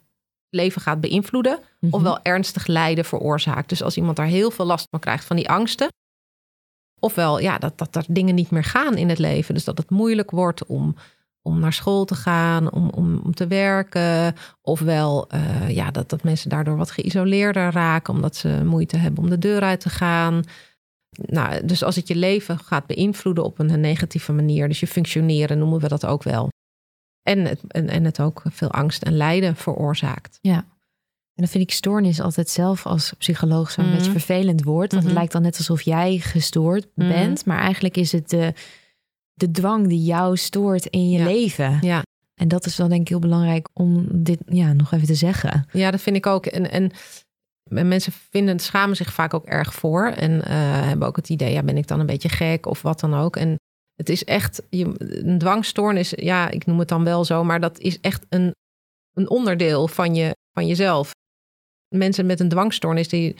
Speaker 3: leven gaat beïnvloeden, mm ofwel ernstig lijden veroorzaakt. Dus als iemand daar heel veel last van krijgt van die angsten, ofwel ja, dat, dat er dingen niet meer gaan in het leven. Dus dat het moeilijk wordt om, om naar school te gaan, om, om, om te werken. Ofwel uh, ja, dat, dat mensen daardoor wat geïsoleerder raken, omdat ze moeite hebben om de deur uit te gaan. Nou, dus als het je leven gaat beïnvloeden op een negatieve manier, dus je functioneren noemen we dat ook wel. En het, en, en het ook veel angst en lijden veroorzaakt.
Speaker 2: Ja. En dan vind ik stoornis altijd zelf als psycholoog zo'n mm. beetje vervelend woord. Want het mhm. lijkt dan net alsof jij gestoord mhm. bent. Maar eigenlijk is het de, de dwang die jou stoort in je leven.
Speaker 3: Ja.
Speaker 2: En dat is dan denk ik heel belangrijk om dit ja, nog even te zeggen.
Speaker 3: Ja, dat vind ik ook. En, en mensen vinden, schamen zich vaak ook erg voor. En uh, hebben ook het idee, ja, ben ik dan een beetje gek of wat dan ook. En het is echt, je, een dwangstoornis, ja, ik noem het dan wel zo, maar dat is echt een, een onderdeel van, je, van jezelf. Mensen met een dwangstoornis, die,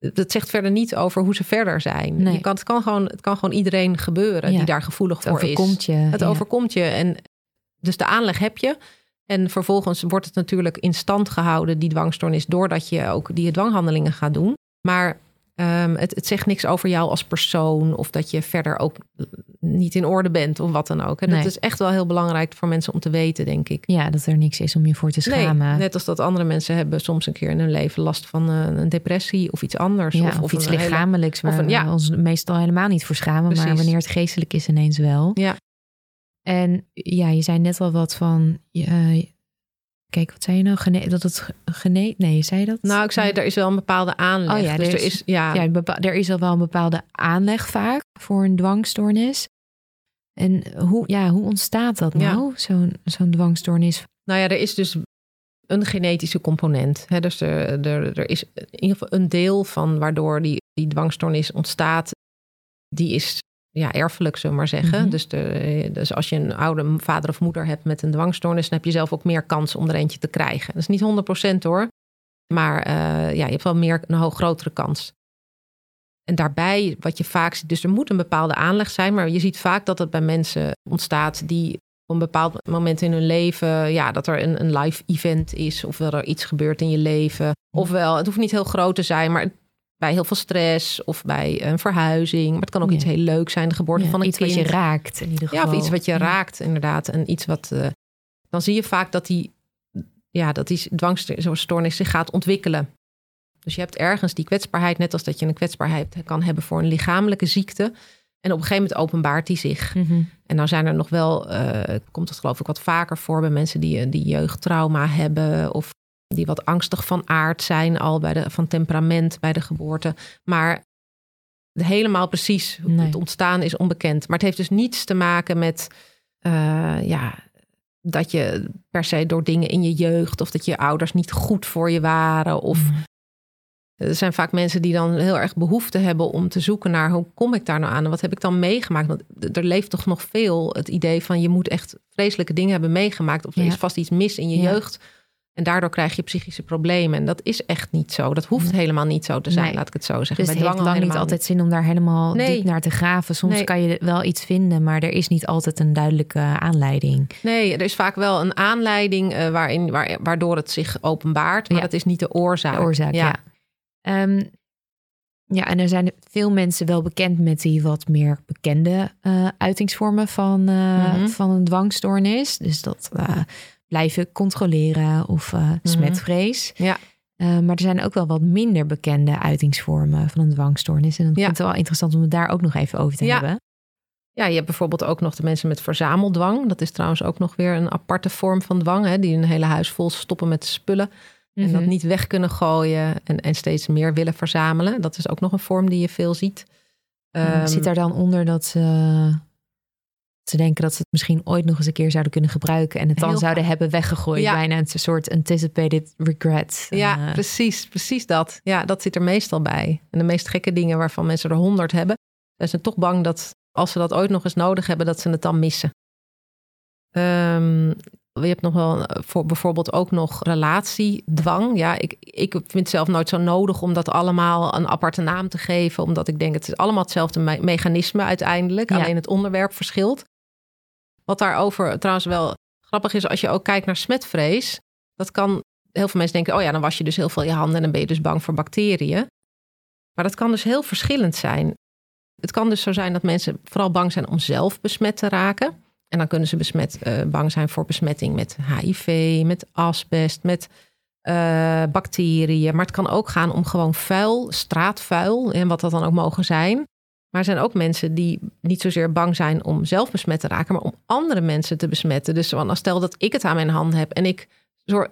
Speaker 3: dat zegt verder niet over hoe ze verder zijn. Je kan, het, kan gewoon, het kan gewoon iedereen gebeuren die daar gevoelig voor
Speaker 2: is. Je,
Speaker 3: het overkomt je. En dus de aanleg heb je. En vervolgens wordt het natuurlijk in stand gehouden, die dwangstoornis, doordat je ook die dwanghandelingen gaat doen. Maar um, het, het, zegt niks over jou als persoon of dat je verder ook niet in orde bent of wat dan ook. En dat is echt wel heel belangrijk voor mensen om te weten, denk ik.
Speaker 2: Ja, dat er niks is om je voor te schamen.
Speaker 3: Nee, net als dat andere mensen hebben soms een keer in hun leven last van uh, een depressie of iets anders.
Speaker 2: Ja,
Speaker 3: of,
Speaker 2: of, iets lichamelijks waar of een, ja. we ons meestal helemaal niet voor schamen. Maar wanneer het geestelijk is ineens wel.
Speaker 3: Ja.
Speaker 2: En ja, je zei net al wat van. Uh, kijk, wat zei je nou? Gene dat het gene Nee, zei je dat?
Speaker 3: Nou, ik zei er is wel een bepaalde aanleg.
Speaker 2: Oh ja, dus er is, is ja. ja, er is al wel een bepaalde aanleg vaak voor een dwangstoornis. En hoe, ja, hoe ontstaat dat nou, zo'n zo'n dwangstoornis?
Speaker 3: Nou ja, er is dus een genetische component. Hè? Dus er, er, er is in ieder geval een deel van waardoor die, die dwangstoornis ontstaat. Die is ja, erfelijk, zullen we maar zeggen. Mhm. dus, de, dus als je een oude vader of moeder hebt met een dwangstoornis, dan heb je zelf ook meer kans om er eentje te krijgen. Dat is niet 100% hoor. Maar uh, ja, je hebt wel meer, een hoog grotere kans. En daarbij, wat je vaak ziet, dus er moet een bepaalde aanleg zijn, maar je ziet vaak dat het bij mensen ontstaat die op een bepaald moment in hun leven, ja, dat er een, een live event is, of er iets gebeurt in je leven. Ofwel, het hoeft niet heel groot te zijn, maar bij heel veel stress of bij een verhuizing. Maar het kan ook iets heel leuk zijn, de geboorte van een
Speaker 2: iets
Speaker 3: kind.
Speaker 2: wat je raakt in ieder geval.
Speaker 3: Ja, of iets wat je raakt inderdaad. En iets wat, uh, dan zie je vaak dat die, ja, dat die dwangstoornis zich gaat ontwikkelen. Dus je hebt ergens die kwetsbaarheid, net als dat je een kwetsbaarheid kan hebben voor een lichamelijke ziekte. En op een gegeven moment openbaart die zich. Mhm. En dan zijn er nog wel, uh, komt het geloof ik wat vaker voor bij mensen die, die jeugdtrauma hebben. Of die wat angstig van aard zijn, al bij de, van temperament bij de geboorte. Maar helemaal precies hoe het ontstaan is onbekend. Maar het heeft dus niets te maken met uh, ja, dat je per se door dingen in je jeugd of dat je ouders niet goed voor je waren. Of mm. er zijn vaak mensen die dan heel erg behoefte hebben om te zoeken naar hoe kom ik daar nou aan en wat heb ik dan meegemaakt. Want er leeft toch nog veel het idee van je moet echt vreselijke dingen hebben meegemaakt of er is vast iets mis in je jeugd en daardoor krijg je psychische problemen. En dat is echt niet zo. Dat hoeft helemaal niet zo te zijn, laat ik het zo zeggen.
Speaker 2: Dus het heeft lang niet altijd zin om daar helemaal nee. diep naar te graven. Soms kan je wel iets vinden, maar er is niet altijd een duidelijke aanleiding.
Speaker 3: Nee, er is vaak wel een aanleiding uh, waarin, waardoor het zich openbaart. Maar dat is niet de oorzaak.
Speaker 2: De oorzaak, ja. Ja. Um, ja, en er zijn veel mensen wel bekend met die wat meer bekende uh, uitingsvormen van, uh, van een dwangstoornis. Dus dat blijven controleren of uh, smetvrees.
Speaker 3: Ja.
Speaker 2: Uh, maar er zijn ook wel wat minder bekende uitingsvormen van een dwangstoornis. En ik ja. vind het wel interessant om het daar ook nog even over te
Speaker 3: ja.
Speaker 2: hebben.
Speaker 3: Ja, je hebt bijvoorbeeld ook nog de mensen met verzameldwang. Dat is trouwens ook nog weer een aparte vorm van dwang. Hè, die een hele huis vol stoppen met spullen. En dat mhm. niet weg kunnen gooien en, en steeds meer willen verzamelen. Dat is ook nog een vorm die je veel ziet.
Speaker 2: Um, zit daar dan onder dat ze ze denken dat ze het misschien ooit nog eens een keer zouden kunnen gebruiken en het dan zouden hebben weggegooid. Ja. Bijna een soort anticipated regret.
Speaker 3: Ja, uh, precies, precies dat. Ja, dat zit er meestal bij. En de meest gekke dingen waarvan mensen er honderd hebben, zijn ze toch bang dat als ze dat ooit nog eens nodig hebben, dat ze het dan missen. Ehm, je hebt nog wel eh, voor bijvoorbeeld ook nog relatiedwang. Ja, ik, ik vind het zelf nooit zo nodig om dat allemaal een aparte naam te geven. Omdat ik denk, het is allemaal hetzelfde mechanisme uiteindelijk. Alleen het onderwerp verschilt. Wat daarover trouwens wel grappig is, als je ook kijkt naar smetvrees. Dat kan, heel veel mensen denken, oh ja, dan was je dus heel veel je handen en dan ben je dus bang voor bacteriën. Maar dat kan dus heel verschillend zijn. Het kan dus zo zijn dat mensen vooral bang zijn om zelf besmet te raken. En dan kunnen ze besmet, uh, bang zijn voor besmetting met HIV, met asbest, met uh, bacteriën. Maar het kan ook gaan om gewoon vuil, straatvuil en wat dat dan ook mogen zijn. Maar er zijn ook mensen die niet zozeer bang zijn om zelf besmet te raken, maar om andere mensen te besmetten. Dus als stel dat ik het aan mijn hand heb en ik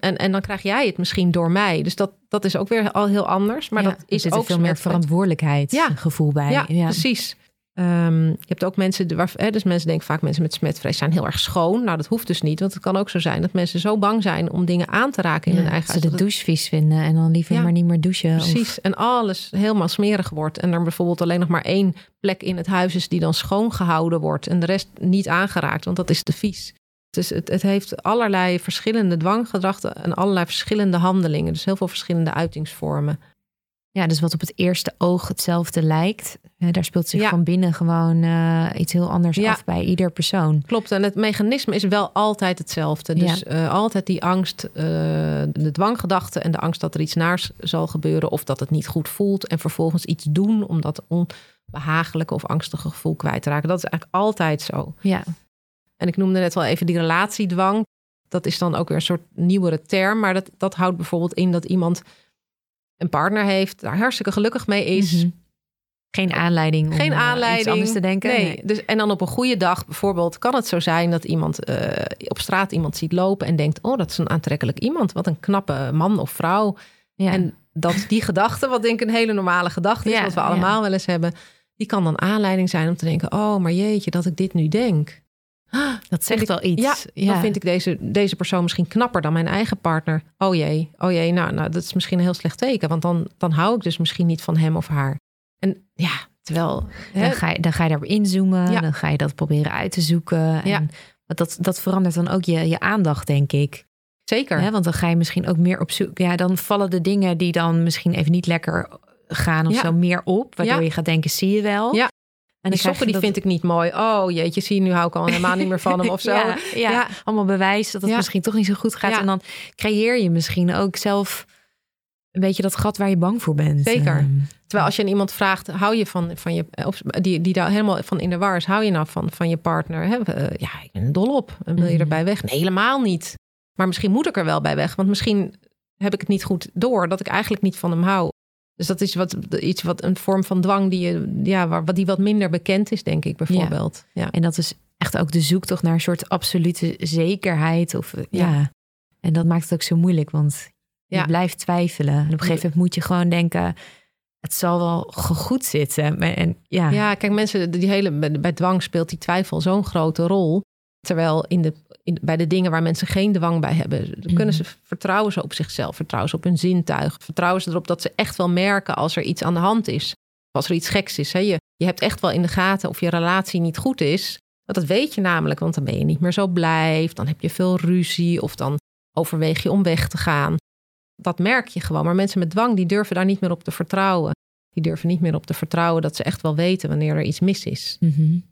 Speaker 3: en, en dan krijg jij het misschien door mij. Dus dat, dat is ook weer al heel anders. Maar dat is ook
Speaker 2: veel meer verantwoordelijkheidsgevoel ja. bij.
Speaker 3: Ja, ja. precies. Um, je hebt ook mensen, waar, hè, dus mensen denken vaak mensen met smetvrees zijn heel erg schoon. Nou, dat hoeft dus niet, want het kan ook zo zijn dat mensen zo bang zijn om dingen aan te raken in hun eigen
Speaker 2: huis. Ze de douche vies vinden en dan liever maar niet meer douchen.
Speaker 3: Precies, en alles helemaal smerig wordt. En er bijvoorbeeld alleen nog maar één plek in het huis is die dan schoon gehouden wordt en de rest niet aangeraakt, want dat is te vies. Dus het, het heeft allerlei verschillende dwanggedrachten en allerlei verschillende handelingen. Dus heel veel verschillende uitingsvormen.
Speaker 2: Ja, dus wat op het eerste oog hetzelfde lijkt, daar speelt zich van binnen gewoon uh, iets heel anders af bij ieder persoon.
Speaker 3: Klopt, en het mechanisme is wel altijd hetzelfde. Dus uh, altijd die angst, uh, de dwanggedachte en de angst dat er iets naars zal gebeuren of dat het niet goed voelt en vervolgens iets doen om dat onbehagelijke of angstige gevoel kwijt te raken. Dat is eigenlijk altijd zo.
Speaker 2: Ja.
Speaker 3: En ik noemde net wel even die relatiedwang. Dat is dan ook weer een soort nieuwere term, maar dat, dat houdt bijvoorbeeld in dat iemand een partner heeft, daar hartstikke gelukkig mee is. Mhm.
Speaker 2: Geen aanleiding om
Speaker 3: Geen
Speaker 2: eh,
Speaker 3: aanleiding. iets
Speaker 2: anders te denken.
Speaker 3: Nee. Dus, en dan op een goede dag bijvoorbeeld kan het zo zijn dat iemand uh, op straat iemand ziet lopen en denkt: Oh, dat is een aantrekkelijk iemand. Wat een knappe man of vrouw. Ja. En dat die gedachte, wat denk ik een hele normale gedachte is, ja, wat we allemaal wel eens hebben, die kan dan aanleiding zijn om te denken: Oh, maar jeetje, dat ik dit nu denk.
Speaker 2: Dat zegt wel iets.
Speaker 3: Ja, dan vind ik deze, deze persoon misschien knapper dan mijn eigen partner. Oh jee, oh jee, nou, nou dat is misschien een heel slecht teken. Want dan, dan hou ik dus misschien niet van hem of haar. En ja, terwijl...
Speaker 2: Dan, ga je, dan ga je daarop inzoomen. Ja. Dan ga je dat proberen uit te zoeken. En ja. dat, dat verandert dan ook je, je aandacht, denk ik.
Speaker 3: Zeker.
Speaker 2: want dan ga je misschien ook meer op zoek. Ja, dan vallen de dingen die dan misschien even niet lekker gaan of zo meer op. Waardoor je gaat denken, zie je wel.
Speaker 3: Ja. En die sokken die vind ik niet mooi. Oh jeetje, zie je, nu hou ik al helemaal niet meer van hem of zo.
Speaker 2: ja, ja, allemaal bewijs dat het misschien toch niet zo goed gaat. En dan creëer je misschien ook zelf een beetje dat gat waar je bang voor bent.
Speaker 3: Zeker. Ehm, Terwijl als je aan iemand vraagt, hou je van, van je, of die, die daar helemaal van in de war is, hou je nou van, van je partner? Hè? Uh, ja, ik ben dol op. En wil je mhm. erbij weg? Nee, helemaal niet. Maar misschien moet ik er wel bij weg. Want misschien heb ik het niet goed door dat ik eigenlijk niet van hem hou. Dus dat is wat, iets wat een vorm van dwang die, je, ja, waar, die wat minder bekend is, denk ik bijvoorbeeld. Ja.
Speaker 2: En dat is echt ook de zoektocht naar een soort absolute zekerheid. Of, ja. En dat maakt het ook zo moeilijk, want je blijft twijfelen. En op een gegeven moment moet je gewoon denken, het zal wel goed zitten. En, ja.
Speaker 3: ja, kijk, mensen, die hele, bij dwang speelt die twijfel zo'n grote rol. Terwijl in de bij de dingen waar mensen geen dwang bij hebben, dan kunnen ze mhm. vertrouwen ze op zichzelf, vertrouwen ze op hun zintuig, vertrouwen ze erop dat ze echt wel merken als er iets aan de hand is, als er iets geks is. Hè. Je, je hebt echt wel in de gaten of je relatie niet goed is. Dat weet je namelijk, want dan ben je niet meer zo blij, dan heb je veel ruzie, of dan overweeg je om weg te gaan. Dat merk je gewoon. Maar mensen met dwang, die durven daar niet meer op te vertrouwen. Die durven niet meer op te vertrouwen dat ze echt wel weten wanneer er iets mis is.
Speaker 2: Mm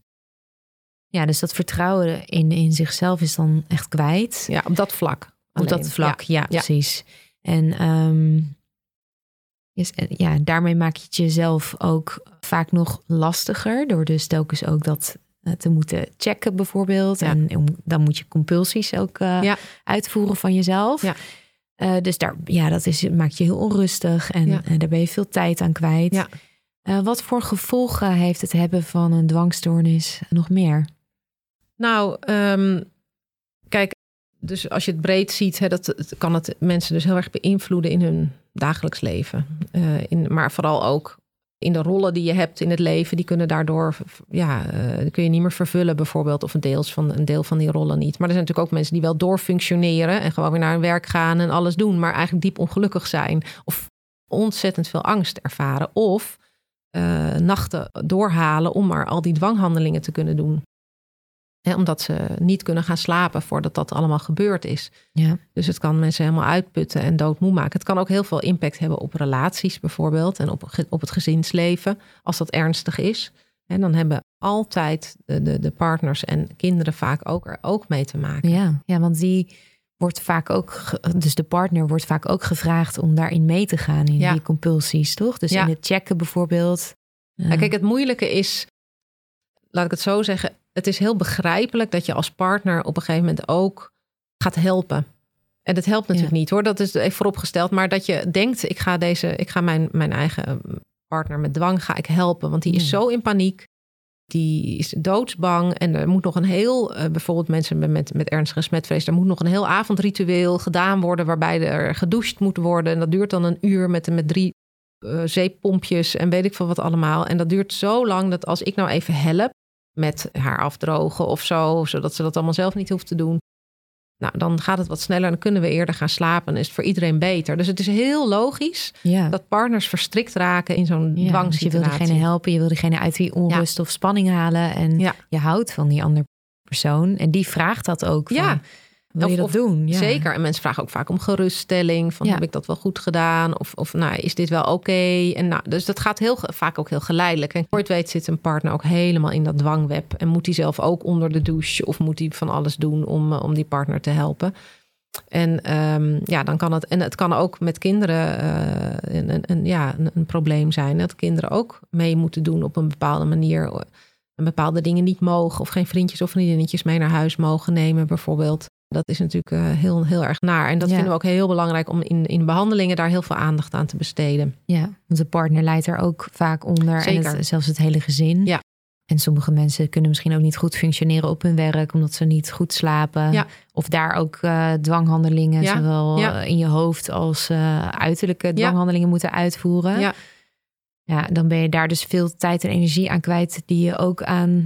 Speaker 2: ja, dus dat vertrouwen in, in zichzelf is dan echt kwijt.
Speaker 3: Ja, op dat vlak.
Speaker 2: Op dat vlak, ja, precies. En um, ja, daarmee maak je het jezelf ook vaak nog lastiger. Door dus telkens ook dat eh, te moeten checken bijvoorbeeld. En dan moet je compulsies ook uh, uitvoeren van jezelf. Ja. Uh, dus daar, ja, dat is, maakt je heel onrustig en, daar ben je veel tijd aan kwijt. Ja. wat voor gevolgen heeft het hebben van een dwangstoornis nog meer?
Speaker 3: Nou, um, kijk, dus als je het breed ziet, hè, dat, kan het mensen dus heel erg beïnvloeden in hun dagelijks leven. Uh, in, maar vooral ook in de rollen die je hebt in het leven, die kunnen daardoor, ja, uh, kun je niet meer vervullen bijvoorbeeld, of een, deels van, een deel van die rollen niet. Maar er zijn natuurlijk ook mensen die wel doorfunctioneren en gewoon weer naar hun werk gaan en alles doen, maar eigenlijk diep ongelukkig zijn. Of ontzettend veel angst ervaren. Of eh, nachten doorhalen om maar al die dwanghandelingen te kunnen doen. Hè, omdat ze niet kunnen gaan slapen voordat dat allemaal gebeurd is.
Speaker 2: Ja.
Speaker 3: Dus het kan mensen helemaal uitputten en doodmoe maken. Het kan ook heel veel impact hebben op relaties bijvoorbeeld en op, op het gezinsleven, als dat ernstig is. En dan hebben altijd de, de, de partners en kinderen vaak ook er ook mee te maken.
Speaker 2: Ja, ja, want die wordt vaak ook, dus de partner wordt vaak ook gevraagd om daarin mee te gaan in
Speaker 3: Ja.
Speaker 2: die compulsies, toch? Dus
Speaker 3: Ja.
Speaker 2: in het checken bijvoorbeeld. Ja.
Speaker 3: Ja, kijk, het moeilijke is, laat ik het zo zeggen, het is heel begrijpelijk dat je als partner op een gegeven moment ook gaat helpen. En dat helpt natuurlijk niet hoor, dat is even vooropgesteld. Maar dat je denkt, ik ga, deze, ik ga mijn, mijn eigen partner met dwang ga ik helpen. Want die is zo in paniek. Die is doodsbang. En er moet nog een heel, eh, bijvoorbeeld mensen met, met, met ernstige smetvrees, er moet nog een heel avondritueel gedaan worden. Waarbij er gedoucht moet worden. En dat duurt dan een uur met, met drie eh, zeeppompjes en weet ik veel wat allemaal. En dat duurt zo lang dat als ik nou even help met haar afdrogen of zo, zodat ze dat allemaal zelf niet hoeft te doen. Nou, dan gaat het wat sneller en dan kunnen we eerder gaan slapen. En is het voor iedereen beter. Dus het is heel logisch
Speaker 2: ja.
Speaker 3: dat partners verstrikt raken in zo'n
Speaker 2: Ja, dus je wil
Speaker 3: dwangsituatie.
Speaker 2: diegene helpen, je wil diegene uit die onrust of spanning halen. En je houdt van die andere persoon. En die vraagt dat ook. Van,
Speaker 3: Ja.
Speaker 2: Wil je
Speaker 3: Of-
Speaker 2: dat
Speaker 3: of-
Speaker 2: doen? Ja.
Speaker 3: Zeker. En mensen vragen ook vaak om geruststelling. Van
Speaker 2: Ja.
Speaker 3: heb ik dat wel goed gedaan? Of, of nou, is dit wel oké? En nou, dus dat gaat heel vaak ook heel geleidelijk. En het weet zit een partner ook helemaal in dat dwangweb. En moet hij zelf ook onder de douche? Of moet hij van alles doen om, eh, om die partner te helpen? En ehm, ja, dan kan het. En het kan ook met kinderen eh, een, een, een- ja, een, een probleem zijn. Dat kinderen ook mee moeten doen op een bepaalde manier. En bepaalde dingen niet mogen. Of geen vriendjes of vriendinnetjes mee naar huis mogen nemen, bijvoorbeeld. Dat is natuurlijk eh, heel, heel erg naar. En dat
Speaker 2: Ja.
Speaker 3: vinden we ook heel belangrijk om in, in behandelingen daar heel veel aandacht aan te besteden.
Speaker 2: Ja, want de partner leidt er ook vaak onder. En het, zelfs het hele gezin.
Speaker 3: Ja.
Speaker 2: En sommige mensen kunnen misschien ook niet goed functioneren op hun werk, omdat ze niet goed slapen.
Speaker 3: Ja.
Speaker 2: Of daar ook eh, dwanghandelingen,
Speaker 3: Ja.
Speaker 2: zowel
Speaker 3: Ja.
Speaker 2: eh, in je hoofd als uiterlijke dwanghandelingen moeten uitvoeren.
Speaker 3: Ja.
Speaker 2: ja, dan ben je daar dus veel tijd en energie aan kwijt, die je ook aan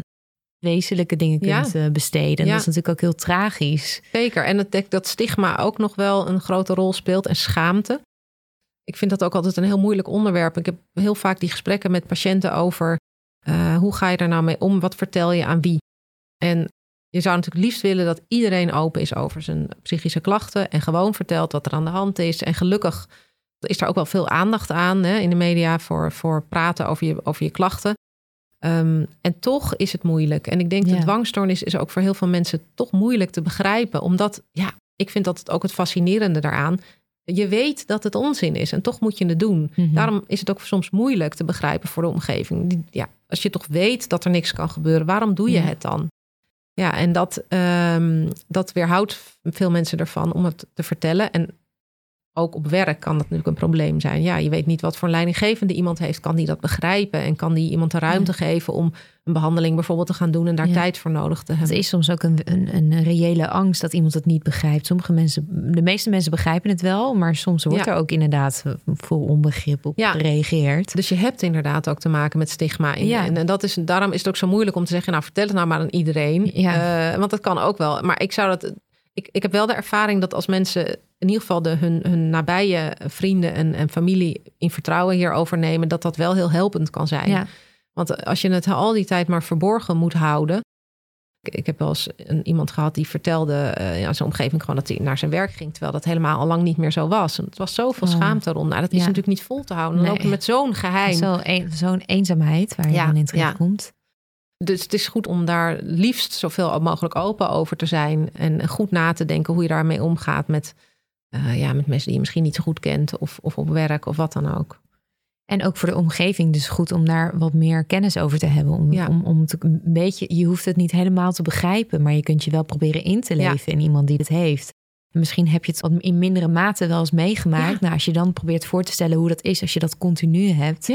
Speaker 2: wezenlijke dingen kunt eh, besteden.
Speaker 3: Ja.
Speaker 2: dat is natuurlijk ook heel tragisch.
Speaker 3: Zeker. En denk dat stigma ook nog wel een grote rol speelt en schaamte. Ik vind dat ook altijd een heel moeilijk onderwerp. Ik heb heel vaak die gesprekken met patiënten over eh, hoe ga je daar nou mee om? Wat vertel je aan wie? En je zou natuurlijk liefst willen dat iedereen open is over zijn psychische klachten en gewoon vertelt wat er aan de hand is. En gelukkig is daar ook wel veel aandacht aan hè, in de media voor, voor praten over je, over je klachten. Ehm, en toch is het moeilijk. En ik denk
Speaker 2: Ja.
Speaker 3: dat dwangstoornis is ook voor heel veel mensen toch moeilijk te begrijpen. Omdat, ja, ik vind dat het ook het fascinerende daaraan. Je weet dat het onzin is en toch moet je het doen.
Speaker 2: Mhm.
Speaker 3: Daarom is het ook soms moeilijk te begrijpen voor de omgeving. Die- Ja, als je toch weet dat er niks kan gebeuren, waarom doe je
Speaker 2: Ja.
Speaker 3: het dan? Ja, en dat, ehm, dat weerhoudt veel mensen ervan om het te vertellen. En ook op werk kan dat natuurlijk een probleem zijn. Ja, je weet niet wat voor een leidinggevende iemand heeft. Kan die dat begrijpen? En kan die iemand de ruimte geven om een behandeling bijvoorbeeld te gaan doen en daar
Speaker 2: Ja.
Speaker 3: tijd voor nodig te
Speaker 2: Het
Speaker 3: hebben?
Speaker 2: is soms ook een, een, een reële angst dat iemand het niet begrijpt. Sommige mensen, de meeste mensen begrijpen het wel, maar soms wordt
Speaker 3: Ja.
Speaker 2: er ook inderdaad vol onbegrip op gereageerd.
Speaker 3: Dus je hebt inderdaad ook te maken met stigma. In, en, en dat is, daarom is het ook zo moeilijk om te zeggen, nou vertel het nou maar aan iedereen. Eh, want dat kan ook wel. Maar ik zou dat. Ik, ik heb wel de ervaring dat als mensen in ieder geval de, hun, hun nabije vrienden en, en familie in vertrouwen hierover nemen, dat dat wel heel helpend kan zijn.
Speaker 2: Ja.
Speaker 3: Want als je het al die tijd maar verborgen moet houden. Ik, ik heb wel eens een, iemand gehad die vertelde uh, ja, zijn omgeving gewoon dat hij naar zijn werk ging. Terwijl dat helemaal al lang niet meer zo was. En het was zoveel
Speaker 2: Oh.
Speaker 3: schaamte rond. Nou, dat is
Speaker 2: Ja.
Speaker 3: natuurlijk niet vol te houden. Dan
Speaker 2: Nee.
Speaker 3: met zo'n geheim.
Speaker 2: Een- Zo'n eenzaamheid waar je
Speaker 3: Ja,
Speaker 2: dan in terechtkomt.
Speaker 3: Dus het is goed om daar liefst zoveel mogelijk open over te zijn. En goed na te denken hoe je daarmee omgaat met, eh, ja, met mensen die je misschien niet zo goed kent. Of, of op werk of wat dan ook.
Speaker 2: En ook voor de omgeving dus goed om daar wat meer kennis over te hebben. Om,
Speaker 3: Ja.
Speaker 2: om, om te, een beetje, je hoeft het niet helemaal te begrijpen, maar je kunt je wel proberen in te
Speaker 3: Ja.
Speaker 2: leven in iemand die het heeft. En misschien heb je het in mindere mate wel eens meegemaakt.
Speaker 3: Ja.
Speaker 2: Nou, als je dan probeert voor te stellen hoe dat is als je dat continu hebt,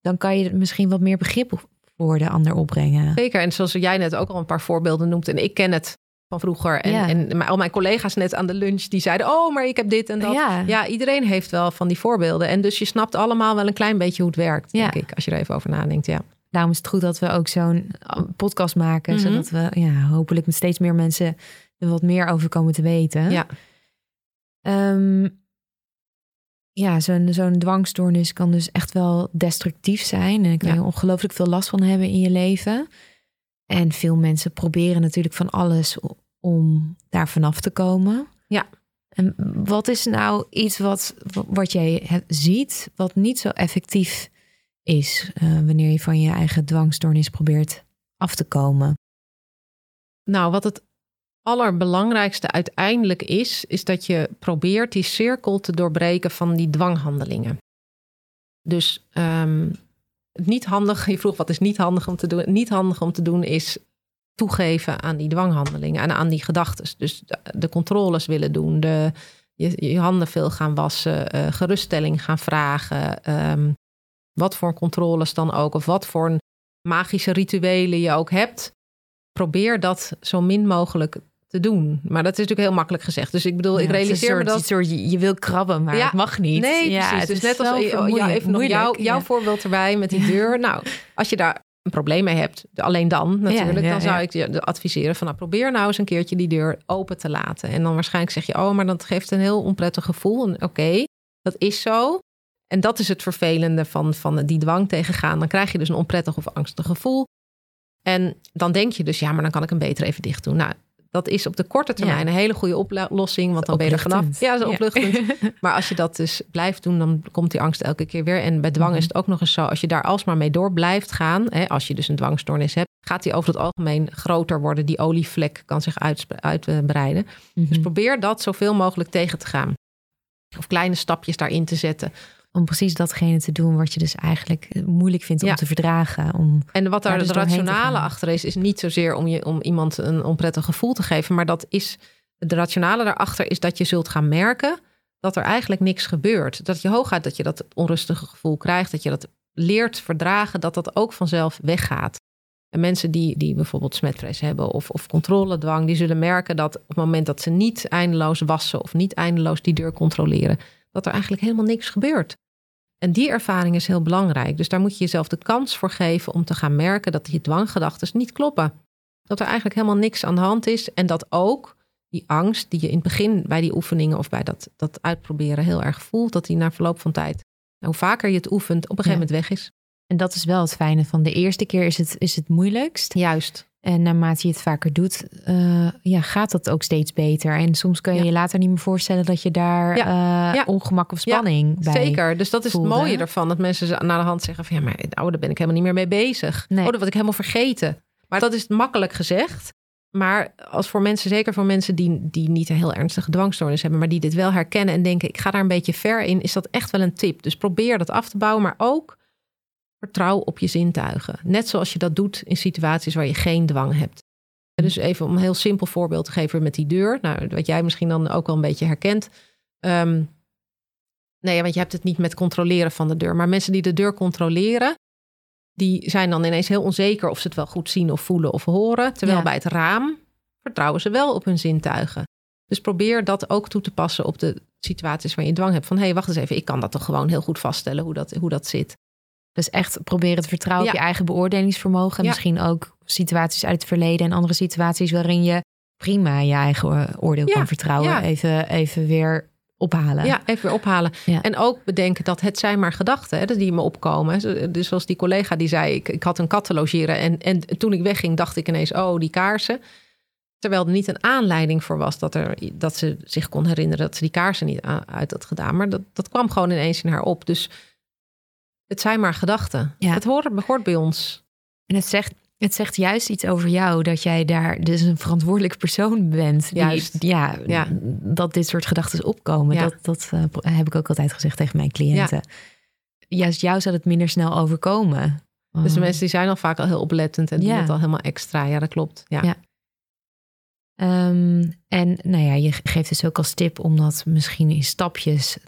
Speaker 2: dan kan je misschien wat meer begrip voor de ander opbrengen.
Speaker 3: zeker. En zoals jij net ook al een paar voorbeelden noemt. En ik ken het van vroeger. En,
Speaker 2: Ja.
Speaker 3: en mijn- al mijn collega's net aan de lunch, die zeiden... oh, maar ik heb dit en dat.
Speaker 2: Ja.
Speaker 3: Ja, iedereen heeft wel van die voorbeelden. En dus je snapt allemaal wel een klein beetje hoe het werkt, denk
Speaker 2: Ja.
Speaker 3: ik. Als je er even over nadenkt, ja.
Speaker 2: Daarom is het goed dat we ook zo'n uh, podcast maken,
Speaker 3: Mhm.
Speaker 2: zodat we ja, hopelijk met steeds meer mensen er wat meer over komen te weten.
Speaker 3: Ja.
Speaker 2: Ehm, ja, zo'n zo'n dwangstoornis kan dus echt wel destructief zijn. En kan je ongelooflijk veel last van hebben in je leven. En veel mensen proberen natuurlijk van alles om daar vanaf te komen.
Speaker 3: Ja.
Speaker 2: En wat is nou iets wat, wat jij ziet, wat niet zo effectief is uh, wanneer je van je eigen dwangstoornis probeert af te komen?
Speaker 3: Nou, wat het allerbelangrijkste uiteindelijk is, is dat je probeert die cirkel te doorbreken van die dwanghandelingen. Dus um, niet handig, je vroeg wat is niet handig om te doen. Niet handig om te doen is toegeven aan die dwanghandelingen en aan die gedachten. Dus de, controles willen doen, de, je, je handen veel gaan wassen, uh, geruststelling gaan vragen. Um, wat voor controles dan ook, of wat voor magische rituelen je ook hebt. Probeer dat zo min mogelijk te doen. Maar dat is natuurlijk heel makkelijk gezegd. Dus ik bedoel, ik realiseer me dat...
Speaker 2: Soort, je, je wil krabben, maar het mag niet.
Speaker 3: Nee, ja, precies. Dus net als ja, even nog jou, jouw voorbeeld erbij met die deur. Nou, als je daar een probleem mee hebt, alleen dan natuurlijk, dan zou ik je adviseren van nou, probeer nou eens een keertje die deur open te laten. En dan waarschijnlijk zeg je, oh, maar dat geeft een heel onprettig gevoel. Oké, dat is zo. En dat is het vervelende van, van die dwang tegengaan. Dan krijg je dus een onprettig of angstig gevoel. En dan denk je dus, ja, maar dan kan ik hem beter even dicht doen. Nou, dat is op de korte termijn een hele goede oplossing. Want dan ben je er vanaf. Ja, zo opluchtend. maar als je dat dus blijft doen, dan komt die angst elke keer weer. En bij dwang is het ook nog eens zo. Als je daar alsmaar mee door blijft gaan. Hè, als je dus een dwangstoornis hebt. Gaat die over het algemeen groter worden. Die olievlek kan zich uitbreiden. Dus mhm. probeer dat zoveel mogelijk tegen te gaan. Of kleine stapjes daarin te zetten
Speaker 2: om precies datgene te doen wat je dus eigenlijk eh, moeilijk vindt om te verdragen. Om
Speaker 3: en wat daar het dus rationale achter is, is niet zozeer om, je, om iemand een onprettig gevoel te geven, maar dat is het rationale daarachter is dat je zult gaan merken dat er eigenlijk niks gebeurt. Dat je hooguit dat je dat onrustige gevoel krijgt, dat je dat leert verdragen, dat dat ook vanzelf weggaat. En mensen die, die bijvoorbeeld smetvrees hebben of, of controledwang, die zullen merken dat op het moment dat ze niet eindeloos wassen of niet eindeloos die deur controleren, dat er eigenlijk helemaal niks gebeurt. En die ervaring is heel belangrijk. Dus daar moet je jezelf de kans voor geven om te gaan merken dat die dwanggedachten niet kloppen. Dat er eigenlijk helemaal niks aan de hand is. En dat ook die angst die je in het begin bij die oefeningen of bij dat, dat uitproberen heel erg voelt, dat die na verloop van tijd, hoe vaker je het oefent, op een gegeven moment weg is.
Speaker 2: En dat is wel het fijne van de eerste keer is het, is het moeilijkst.
Speaker 3: Juist.
Speaker 2: En naarmate je het vaker doet, uh, ja, gaat dat ook steeds beter. En soms kun je je later niet meer voorstellen dat je daar ja. Uh, ongemak of spanning bij
Speaker 3: Zeker, dus dat is het mooie ervan. Dat mensen naar de hand zeggen van ja, maar oh, daar ben ik helemaal niet meer mee bezig. Nee. Oh, dat was ik helemaal vergeten. Maar dat is makkelijk gezegd. Maar als voor mensen, zeker voor mensen die, die niet een heel ernstige dwangstoornis hebben, maar die dit wel herkennen en denken, ik ga daar een beetje ver in, is dat echt wel een tip. Dus probeer dat af te bouwen, maar ook Vertrouw op je zintuigen. Net zoals je dat doet in situaties waar je geen dwang hebt. Dus even om een heel simpel voorbeeld te geven met die deur. Nou, wat jij misschien dan ook wel een beetje herkent. Um, nee, want je hebt het niet met controleren van de deur. Maar mensen die de deur controleren, die zijn dan ineens heel onzeker of ze het wel goed zien of voelen of horen. Terwijl bij het raam vertrouwen ze wel op hun zintuigen. Dus probeer dat ook toe te passen op de situaties waar je dwang hebt. Van hé, hey, wacht eens even, ik kan dat toch gewoon heel goed vaststellen hoe dat, hoe dat zit.
Speaker 2: Dus echt proberen te vertrouwen op je eigen beoordelingsvermogen. Misschien ook situaties uit het verleden en andere situaties waarin je prima je eigen oordeel kan vertrouwen. Even, even weer ophalen.
Speaker 3: Ja, even weer ophalen. En ook bedenken dat het zijn maar gedachten hè, die me opkomen. Dus zoals die collega die zei, ik, ik had een kat te logeren. En, en toen ik wegging dacht ik ineens, oh die kaarsen. Terwijl er niet een aanleiding voor was dat, er, dat ze zich kon herinneren dat ze die kaarsen niet uit had gedaan. Maar dat, dat kwam gewoon ineens in haar op. Dus het zijn maar gedachten. Ja. Het hoort, hoort bij ons.
Speaker 2: En het zegt, het zegt juist iets over jou dat jij daar dus een verantwoordelijk persoon bent.
Speaker 3: Juist.
Speaker 2: Die, ja, ja, dat dit soort gedachten opkomen. Dat, dat uh, heb ik ook altijd gezegd tegen mijn cliënten. Juist jou zal het minder snel overkomen.
Speaker 3: Dus de oh. mensen die zijn al vaak al heel oplettend en doen het al helemaal extra. Ja, dat klopt. Ja.
Speaker 2: Um, en nou ja, je geeft dus ook als tip om dat misschien in stapjes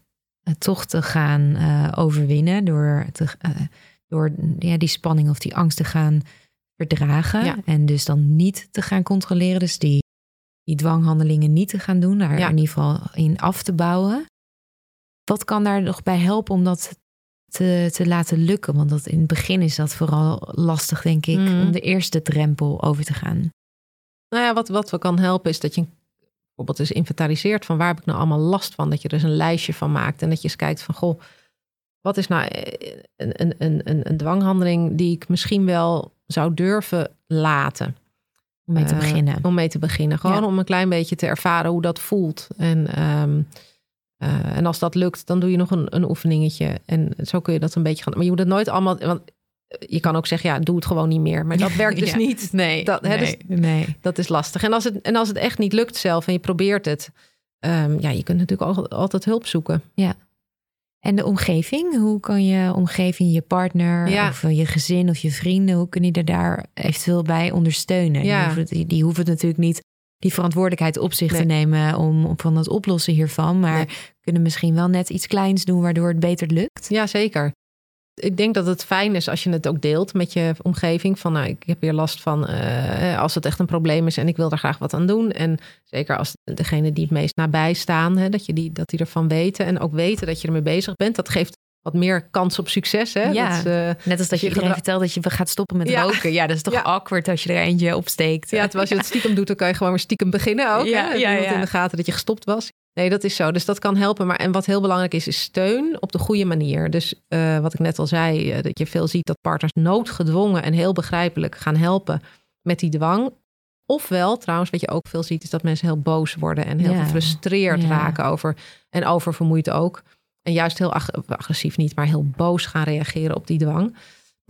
Speaker 2: toch te gaan uh, overwinnen. Door, te, uh, door ja, die spanning of die angst te gaan verdragen. Ja. En dus dan niet te gaan controleren. Dus die, die dwanghandelingen niet te gaan doen. Daar ja. in ieder geval in af te bouwen. Wat kan daar nog bij helpen om dat te, te laten lukken? Want dat in het begin is dat vooral lastig, denk ik, mm. om de eerste drempel over te gaan.
Speaker 3: Nou ja, wat, wat we kan helpen is dat je bijvoorbeeld eens inventariseert van waar heb ik nou allemaal last van. Dat je er dus een lijstje van maakt en dat je eens kijkt van goh, wat is nou een, een, een, een, een dwanghandeling die ik misschien wel zou durven laten.
Speaker 2: Om mee te
Speaker 3: Uh,
Speaker 2: beginnen.
Speaker 3: Om mee te beginnen. Gewoon
Speaker 2: Ja.
Speaker 3: om een klein beetje te ervaren hoe dat voelt. En, ehm, eh, en als dat lukt, dan doe je nog een, een oefeningetje. En zo kun je dat een beetje gaan. Maar je moet het nooit allemaal. Want je kan ook zeggen, ja, doe het gewoon niet meer. Maar dat werkt dus
Speaker 2: Ja.
Speaker 3: niet.
Speaker 2: Nee,
Speaker 3: Dat- hè,
Speaker 2: nee,
Speaker 3: dus-
Speaker 2: nee.
Speaker 3: Dat is lastig. En als het, en als het echt niet lukt zelf en je probeert het. ehm, ja, je kunt natuurlijk al- altijd hulp zoeken.
Speaker 2: En de omgeving? Hoe kan je omgeving, je partner
Speaker 3: Ja.
Speaker 2: of eh, je gezin of je vrienden, hoe kun je er daar eventueel bij ondersteunen?
Speaker 3: Ja.
Speaker 2: Die, hoeven het, die, die hoeven het natuurlijk niet die verantwoordelijkheid op zich te nemen om, om van het oplossen hiervan, maar
Speaker 3: Nee.
Speaker 2: kunnen misschien wel net iets kleins doen waardoor het beter lukt.
Speaker 3: Ja, zeker. Ik denk dat het fijn is als je het ook deelt met je omgeving. Van nou, ik heb hier last van eh, als het echt een probleem is en ik wil daar graag wat aan doen. En zeker als degene die het meest nabij staan, hè, dat, je die, dat die ervan weten. En ook weten dat je ermee bezig bent. Dat geeft wat meer kans op succes. Hè?
Speaker 2: Ja.
Speaker 3: Dat, eh,
Speaker 2: Net als dat je
Speaker 3: je
Speaker 2: iedereen vertelt dat je gaat stoppen met
Speaker 3: Ja.
Speaker 2: roken. Ja, dat is toch
Speaker 3: Ja.
Speaker 2: awkward als je er eentje opsteekt.
Speaker 3: ja, terwijl als je het stiekem doet, dan kan je gewoon weer stiekem beginnen ook.
Speaker 2: Ja,
Speaker 3: hè?
Speaker 2: Ja, ja.
Speaker 3: in de gaten dat je gestopt was. Nee, dat is zo. Dus dat kan helpen. Maar en wat heel belangrijk is, is steun op de goede manier. Dus eh, wat ik net al zei, eh, dat je veel ziet dat partners noodgedwongen en heel begrijpelijk gaan helpen met die dwang. Ofwel, trouwens, wat je ook veel ziet, is dat mensen heel boos worden en heel
Speaker 2: Ja.
Speaker 3: gefrustreerd
Speaker 2: Ja.
Speaker 3: raken over en oververmoeid ook. En juist heel ag- agressief niet, maar heel boos gaan reageren op die dwang.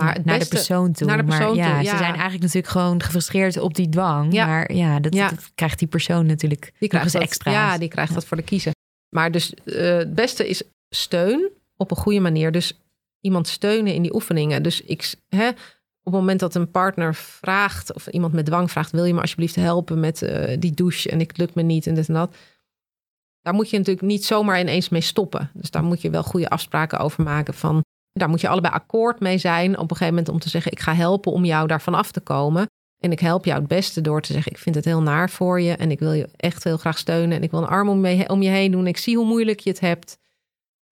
Speaker 3: Maar het
Speaker 2: naar
Speaker 3: beste,
Speaker 2: de persoon toe.
Speaker 3: naar de persoon
Speaker 2: maar ja, ze zijn eigenlijk natuurlijk gewoon gefrustreerd op die dwang.
Speaker 3: Ja.
Speaker 2: Maar ja dat,
Speaker 3: Ja.
Speaker 2: dat krijgt die persoon natuurlijk
Speaker 3: Die krijgt
Speaker 2: eens
Speaker 3: dat,
Speaker 2: extra.
Speaker 3: Ja, die krijgt dat voor de kiezen. Maar dus eh, het beste is steun op een goede manier. Dus iemand steunen in die oefeningen. Dus ik, hè, op het moment dat een partner vraagt, of iemand met dwang vraagt, wil je me alsjeblieft helpen met eh, die douche en ik lukt me niet en dit en dat. Daar moet je natuurlijk niet zomaar ineens mee stoppen. Dus daar moet je wel goede afspraken over maken van. Daar moet je allebei akkoord mee zijn op een gegeven moment om te zeggen: ik ga helpen om jou daarvan af te komen. En ik help jou het beste door te zeggen: ik vind het heel naar voor je en ik wil je echt heel graag steunen en ik wil een arm om je, om je heen doen. Ik zie hoe moeilijk je het hebt.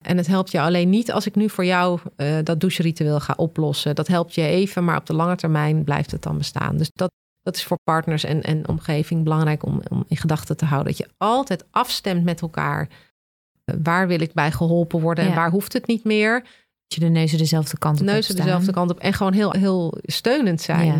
Speaker 3: En het helpt je alleen niet als ik nu voor jou eh, dat doucheritueel ga oplossen. Dat helpt je even, maar op de lange termijn blijft het dan bestaan. Dus dat, dat is voor partners en, en omgeving belangrijk om, om in gedachten te houden. Dat je altijd afstemt met elkaar. Eh, Waar wil ik bij geholpen worden en
Speaker 2: Ja.
Speaker 3: waar hoeft het niet meer?
Speaker 2: Je de neuzen dezelfde kant op
Speaker 3: Neuzen dezelfde kant op en gewoon heel, heel steunend zijn.
Speaker 2: Ja.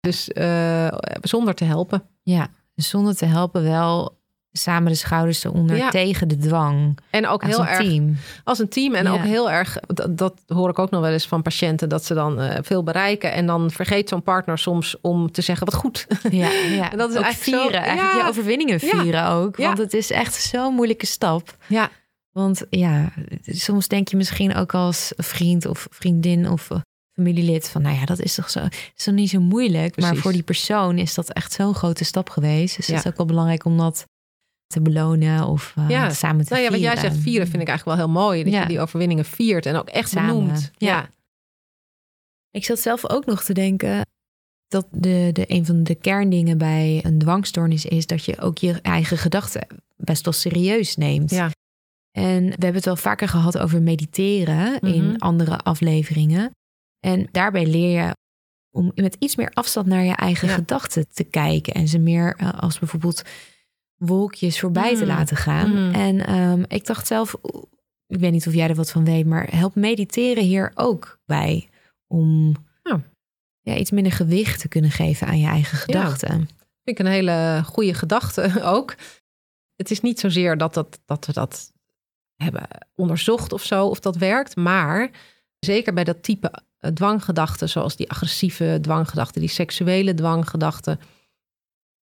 Speaker 3: Dus eh, zonder te helpen.
Speaker 2: Ja, dus zonder te helpen wel samen de schouders eronder
Speaker 3: Ja.
Speaker 2: tegen de dwang.
Speaker 3: En ook
Speaker 2: Als
Speaker 3: heel
Speaker 2: een
Speaker 3: erg
Speaker 2: team.
Speaker 3: als een team. En
Speaker 2: Ja.
Speaker 3: ook heel erg, dat, dat hoor ik ook nog wel eens van patiënten, dat ze dan eh, veel bereiken. En dan vergeet zo'n partner soms om te zeggen wat goed.
Speaker 2: Ja, ja.
Speaker 3: En dat is
Speaker 2: ook
Speaker 3: eigenlijk zo-
Speaker 2: vieren. Eigenlijk je overwinningen vieren ook. Want het is echt zo'n moeilijke stap.
Speaker 3: Ja,
Speaker 2: Want ja, soms denk je misschien ook als vriend of vriendin of eh, familielid van, nou ja, dat is toch zo, is toch niet zo moeilijk. Maar voor die persoon is dat echt zo'n grote stap geweest. Dus
Speaker 3: Ja.
Speaker 2: het is ook wel belangrijk om dat te belonen of eh,
Speaker 3: Ja.
Speaker 2: samen te
Speaker 3: nou ja, wat
Speaker 2: vieren.
Speaker 3: jij zegt, vieren vind ik eigenlijk wel heel mooi. Dat
Speaker 2: Ja.
Speaker 3: je die overwinningen viert en ook echt
Speaker 2: Samen.
Speaker 3: benoemt.
Speaker 2: Ja.
Speaker 3: Ja.
Speaker 2: Ik zat zelf ook nog te denken dat de, de, een van de kerndingen bij een dwangstoornis is dat je ook je eigen gedachten best wel serieus neemt.
Speaker 3: Ja.
Speaker 2: En we hebben het wel vaker gehad over mediteren in
Speaker 3: Mhm.
Speaker 2: andere afleveringen. En daarbij leer je om met iets meer afstand naar je eigen
Speaker 3: Ja.
Speaker 2: gedachten te kijken. En ze meer eh, als bijvoorbeeld wolkjes voorbij te
Speaker 3: Mhm.
Speaker 2: laten gaan.
Speaker 3: Mhm.
Speaker 2: En ehm, ik dacht zelf, ik weet niet of jij er wat van weet, maar helpt mediteren hier ook bij om
Speaker 3: Ja.
Speaker 2: ja, iets minder gewicht te kunnen geven aan je eigen gedachten.
Speaker 3: Vind ik een hele goede gedachte ook. Het is niet zozeer dat, dat, dat we dat hebben onderzocht of zo, of dat werkt. Maar zeker bij dat type eh, dwanggedachten, zoals die agressieve dwanggedachten, die seksuele dwanggedachten.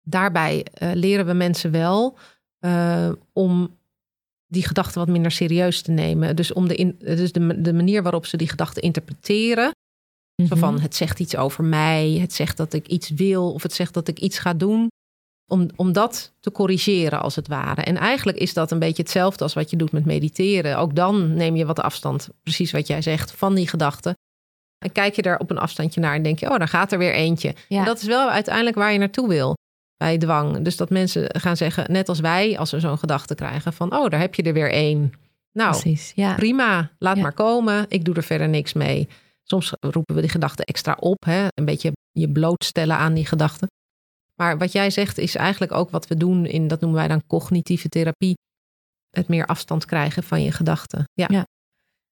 Speaker 3: Daarbij eh, leren we mensen wel eh, om die gedachten wat minder serieus te nemen. Dus, om de, in, dus de, de manier waarop ze die gedachten interpreteren. Zo
Speaker 2: Mhm.
Speaker 3: van, het zegt iets over mij, het zegt dat ik iets wil of het zegt dat ik iets ga doen. Om, om dat te corrigeren als het ware. En eigenlijk is dat een beetje hetzelfde als wat je doet met mediteren. Ook dan neem je wat afstand, precies wat jij zegt, van die gedachten. En kijk je daar op een afstandje naar en denk je, oh, daar gaat er weer eentje.
Speaker 2: Ja.
Speaker 3: En dat is wel uiteindelijk waar je naartoe wil bij dwang. Dus dat mensen gaan zeggen, net als wij, als we zo'n gedachte krijgen van, oh, daar heb je er weer één. Nou,
Speaker 2: Precies, ja.
Speaker 3: prima, laat
Speaker 2: Ja.
Speaker 3: maar komen. Ik doe er verder niks mee. Soms roepen we die gedachten extra op, hè? een beetje je blootstellen aan die gedachten. Maar wat jij zegt is eigenlijk ook wat we doen in, dat noemen wij dan cognitieve therapie. Het meer afstand krijgen van je gedachten. Ja.
Speaker 2: Ja.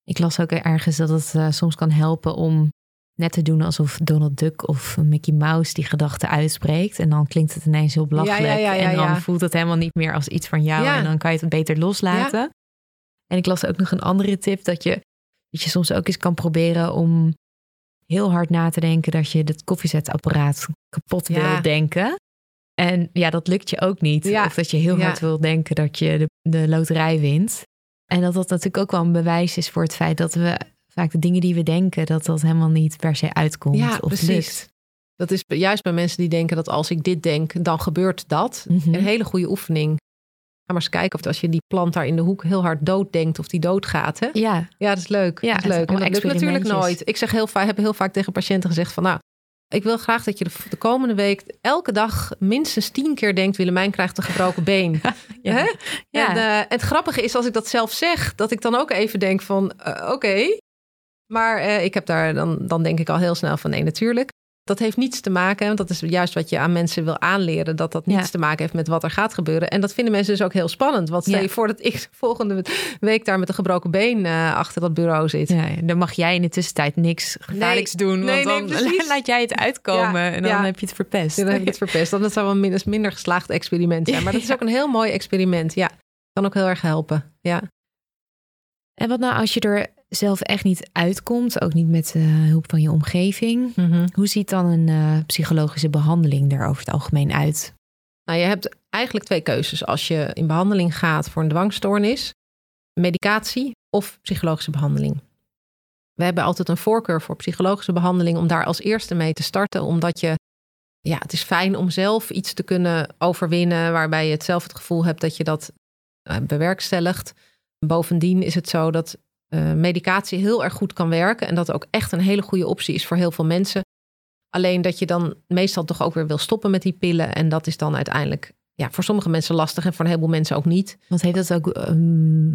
Speaker 2: Ik las ook ergens dat het eh, soms kan helpen om net te doen alsof Donald Duck of Mickey Mouse die gedachte uitspreekt. En dan klinkt het ineens heel belachelijk.
Speaker 3: Ja, ja,
Speaker 2: en dan voelt het helemaal niet meer als iets van jou. En dan kan je het beter loslaten. En ik las ook nog een andere tip dat je, dat je soms ook eens kan proberen om heel hard na te denken dat je het koffiezetapparaat kapot
Speaker 3: Ja.
Speaker 2: wil denken. En ja, dat lukt je ook niet.
Speaker 3: Ja.
Speaker 2: Of dat je heel
Speaker 3: Ja.
Speaker 2: hard wil denken dat je de, de loterij wint. En dat dat natuurlijk ook wel een bewijs is voor het feit dat we vaak de dingen die we denken, dat dat helemaal niet per se uitkomt
Speaker 3: Ja,
Speaker 2: of
Speaker 3: precies.
Speaker 2: lukt.
Speaker 3: Dat is juist bij mensen die denken dat als ik dit denk, dan gebeurt dat.
Speaker 2: Mhm.
Speaker 3: Een hele goede oefening. Ga maar eens kijken of als je die plant daar in de hoek heel hard dood denkt, of die doodgaat. Hè?
Speaker 2: Ja,
Speaker 3: Ja, dat is leuk.
Speaker 2: Ja,
Speaker 3: dat is leuk. En dat lukt natuurlijk nooit. Ik zeg heel vaak, heb heel vaak tegen patiënten gezegd van nou, ik wil graag dat je de, de komende week elke dag minstens tien keer denkt, Willemijn krijgt een gebroken been.
Speaker 2: ja.
Speaker 3: Hè?
Speaker 2: Ja.
Speaker 3: En eh, het grappige is als ik dat zelf zeg, dat ik dan ook even denk van eh, oké. Maar eh, ik heb daar dan, dan denk ik al heel snel van nee, natuurlijk. Dat heeft niets te maken, want dat is juist wat je aan mensen wil aanleren, dat dat niets
Speaker 2: Ja.
Speaker 3: te maken heeft met wat er gaat gebeuren. En dat vinden mensen dus ook heel spannend. Want stel
Speaker 2: Ja.
Speaker 3: je voor dat ik volgende week daar met een gebroken been eh, achter dat bureau zit.
Speaker 2: Ja, dan mag jij in de tussentijd niks gevaarlijks doen.
Speaker 3: Nee,
Speaker 2: want
Speaker 3: nee,
Speaker 2: dan
Speaker 3: precies.
Speaker 2: laat jij het uitkomen en dan heb je het verpest.
Speaker 3: Dan heb ik het verpest. Dat zou wel een minder, minder geslaagd experiment zijn. Maar dat is ook een heel mooi experiment. Ja, kan ook heel erg helpen. Ja.
Speaker 2: En wat nou als je er zelf echt niet uitkomt, ook niet met eh, hulp van je omgeving? Hoe ziet dan een eh, psychologische behandeling er over het algemeen uit?
Speaker 3: Nou, je hebt eigenlijk twee keuzes als je in behandeling gaat voor een dwangstoornis: medicatie of psychologische behandeling. We hebben altijd een voorkeur voor psychologische behandeling om daar als eerste mee te starten, omdat je, ja, het is fijn om zelf iets te kunnen overwinnen waarbij je het zelf het gevoel hebt dat je dat eh, bewerkstelligt. Bovendien is het zo dat eh, medicatie heel erg goed kan werken en dat ook echt een hele goede optie is voor heel veel mensen. Alleen dat je dan meestal toch ook weer wil stoppen met die pillen. En dat is dan uiteindelijk ja, voor sommige mensen lastig en voor een heleboel mensen ook niet.
Speaker 2: Want heeft dat ook ehm,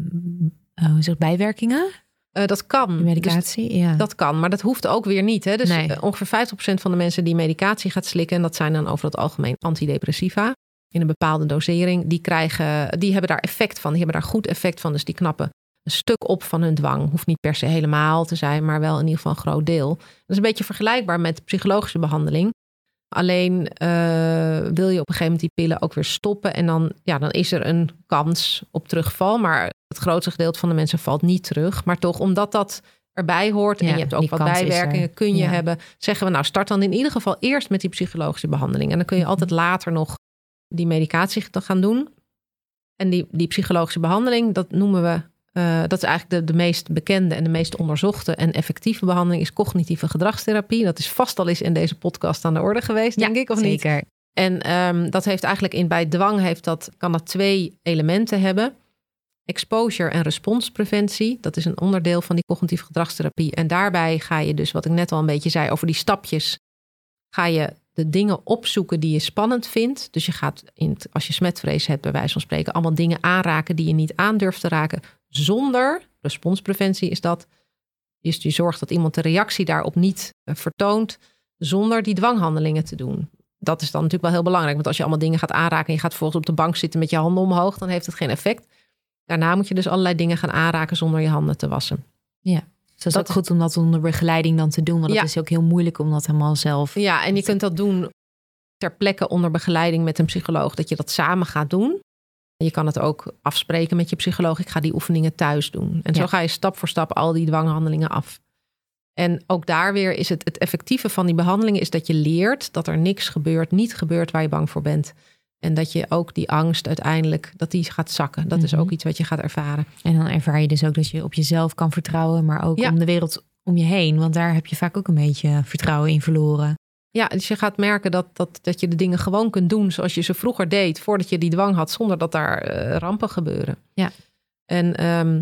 Speaker 2: eh, zeg je, bijwerkingen?
Speaker 3: Eh, dat kan.
Speaker 2: Die
Speaker 3: Dus
Speaker 2: medicatie? ja.
Speaker 3: dat kan, maar dat hoeft ook weer niet. Hè? Dus
Speaker 2: Nee.
Speaker 3: eh, ongeveer 50% van de mensen die medicatie gaat slikken, en dat zijn dan over het algemeen antidepressiva, in een bepaalde dosering, die, krijgen, die hebben daar effect van. Die hebben daar goed effect van. Dus die knappen een stuk op van hun dwang. Hoeft niet per se helemaal te zijn, maar wel in ieder geval een groot deel. Dat is een beetje vergelijkbaar met psychologische behandeling. Alleen eh, wil je op een gegeven moment die pillen ook weer stoppen. En dan, ja, dan is er een kans op terugval. Maar het grootste gedeelte van de mensen valt niet terug. Maar toch, omdat dat erbij hoort en
Speaker 2: Ja,
Speaker 3: je hebt ook wat
Speaker 2: er.
Speaker 3: bijwerkingen, kun je
Speaker 2: Ja.
Speaker 3: hebben. Zeggen we nou, start dan in ieder geval eerst met die psychologische behandeling. En dan kun je
Speaker 2: Mhm.
Speaker 3: altijd later nog die medicatie gaan doen. En die, die psychologische behandeling, dat noemen we, eh, dat is eigenlijk de, de meest bekende en de meest onderzochte en effectieve behandeling, is cognitieve gedragstherapie. Dat is vast al eens in deze podcast aan de orde geweest, denk ik, of niet?
Speaker 2: zeker.
Speaker 3: En ehm, dat heeft eigenlijk in bij dwang heeft dat, kan dat twee elementen hebben. Exposure en responspreventie. Dat is een onderdeel van die cognitieve gedragstherapie. En daarbij ga je dus, wat ik net al een beetje zei over die stapjes, ga je de dingen opzoeken die je spannend vindt. Dus je gaat, in het- als je smetvrees hebt, bij wijze van spreken, allemaal dingen aanraken die je niet aan durft te raken. Zonder, responspreventie is dat, dus je zorgt dat iemand de reactie daarop niet eh, vertoont, zonder die dwanghandelingen te doen dat is dan natuurlijk wel heel belangrijk. Want als je allemaal dingen gaat aanraken en je gaat vervolgens op de bank zitten met je handen omhoog, dan heeft het geen effect. Daarna moet je dus allerlei dingen gaan aanraken zonder je handen te wassen.
Speaker 2: Dus dat is
Speaker 3: Dat
Speaker 2: goed om dat onder begeleiding dan te doen. Want
Speaker 3: Ja.
Speaker 2: het is ook heel moeilijk om dat helemaal zelf...
Speaker 3: Ja, en je kunt dat doen ter plekke onder begeleiding met een psycholoog, dat je dat samen gaat doen. Je kan het ook afspreken met je psycholoog. Ik ga die oefeningen thuis doen. En zo ga je stap voor stap al die dwanghandelingen af. En ook daar weer is het, het effectieve van die behandelingen is dat je leert dat er niks gebeurt, niet gebeurt waar je bang voor bent. En dat je ook die angst uiteindelijk, dat die gaat zakken. Dat is
Speaker 2: Mhm.
Speaker 3: ook iets wat je gaat ervaren.
Speaker 2: En dan ervaar je dus ook dat je op jezelf kan vertrouwen, maar ook
Speaker 3: Ja.
Speaker 2: om de wereld om je heen. Want daar heb je vaak ook een beetje vertrouwen in verloren.
Speaker 3: Ja, dus je gaat merken dat, dat, dat je de dingen gewoon kunt doen zoals je ze vroeger deed, voordat je die dwang had, zonder dat daar eh, rampen gebeuren.
Speaker 2: Ja.
Speaker 3: En ehm,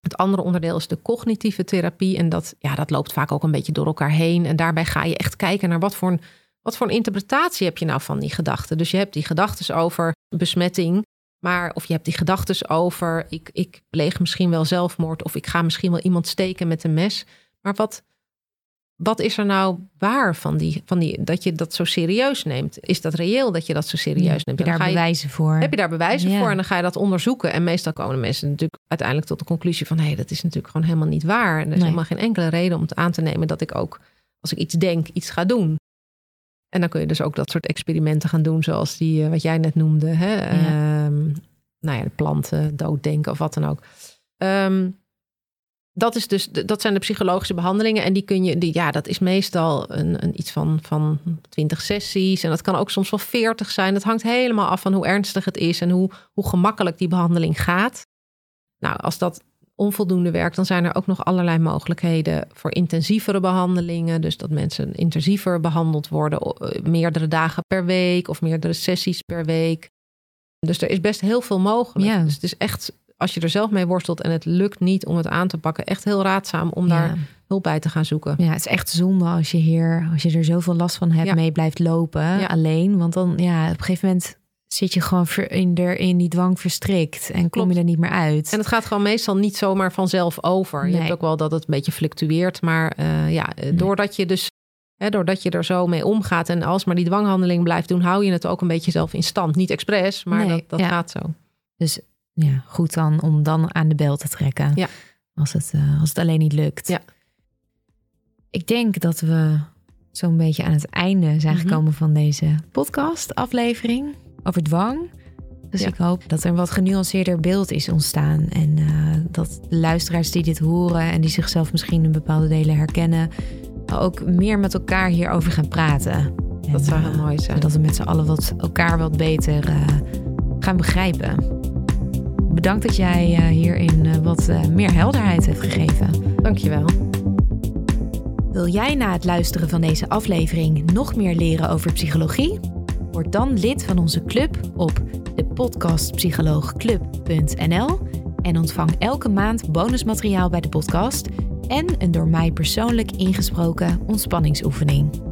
Speaker 3: het andere onderdeel is de cognitieve therapie. En dat, ja, dat loopt vaak ook een beetje door elkaar heen. En daarbij ga je echt kijken naar wat voor een, wat voor een interpretatie heb je nou van die gedachten. Dus je hebt die gedachten over besmetting. Maar of je hebt die gedachten over, ik, ik pleeg misschien wel zelfmoord. Of ik ga misschien wel iemand steken met een mes. Maar wat, wat is er nou waar van die, van die dat je dat zo serieus neemt? Is dat reëel dat je dat zo serieus neemt?
Speaker 2: Heb je daar bewijzen voor?
Speaker 3: Heb je daar bewijzen voor? En dan ga je dat onderzoeken. En meestal komen mensen natuurlijk uiteindelijk tot de conclusie van hé, hey, dat is natuurlijk gewoon helemaal niet waar. En er is helemaal geen enkele reden om het aan te nemen dat ik ook, als ik iets denk, iets ga doen. En dan kun je dus ook dat soort experimenten gaan doen, zoals die, eh, wat jij net noemde. Hè? Ehm, nou ja, de planten dooddenken of wat dan ook. Um, dat, is dus, dat zijn de psychologische behandelingen. En die kun je, die, ja, dat is meestal een, een iets van, van 20 sessies. En dat kan ook soms wel 40 zijn. Dat hangt helemaal af van hoe ernstig het is en hoe, hoe gemakkelijk die behandeling gaat. Nou, als dat onvoldoende werkt, dan zijn er ook nog allerlei mogelijkheden voor intensievere behandelingen. Dus dat mensen intensiever behandeld worden, eh, meerdere dagen per week of meerdere sessies per week. Dus er is best heel veel mogelijk. Ja. Dus het is echt als je er zelf mee worstelt en het lukt niet om het aan te pakken, echt heel raadzaam om daar hulp bij te gaan zoeken.
Speaker 2: Ja, het is echt zonde als je hier, als je er zoveel last van hebt, mee blijft lopen alleen. Want dan, ja, op een gegeven moment zit je gewoon in, in die dwang verstrikt en kom je er niet meer uit.
Speaker 3: En het gaat gewoon meestal niet zomaar vanzelf over. Je hebt ook wel dat het een beetje fluctueert, maar uh, ja, doordat je dus doordat je er zo mee omgaat en als maar die dwanghandeling blijft doen, hou je het ook een beetje zelf in stand. Niet expres, maar dat, dat gaat zo.
Speaker 2: Dus ja, goed dan om dan aan de bel te trekken. Ja. Als, het, uh, als het alleen niet lukt. Ja. Ik denk dat we zo'n beetje aan het einde zijn mhm. gekomen van deze podcast-aflevering over dwang. Dus ik hoop dat er een wat genuanceerder beeld is ontstaan. En uh, dat de luisteraars die dit horen en die zichzelf misschien in bepaalde delen herkennen, ook meer met elkaar hierover gaan praten.
Speaker 3: Dat zou heel mooi zijn.
Speaker 2: Dat we met z'n allen wat, elkaar wat beter gaan begrijpen. Bedankt dat jij uh, hierin uh, wat uh, meer helderheid hebt gegeven.
Speaker 3: Dankjewel.
Speaker 2: Wil jij na het luisteren van deze aflevering nog meer leren over psychologie? Word dan lid van onze club op de podcastpsycholoogclub.nl en ontvang elke maand bonusmateriaal bij de podcast en een door mij persoonlijk ingesproken ontspanningsoefening.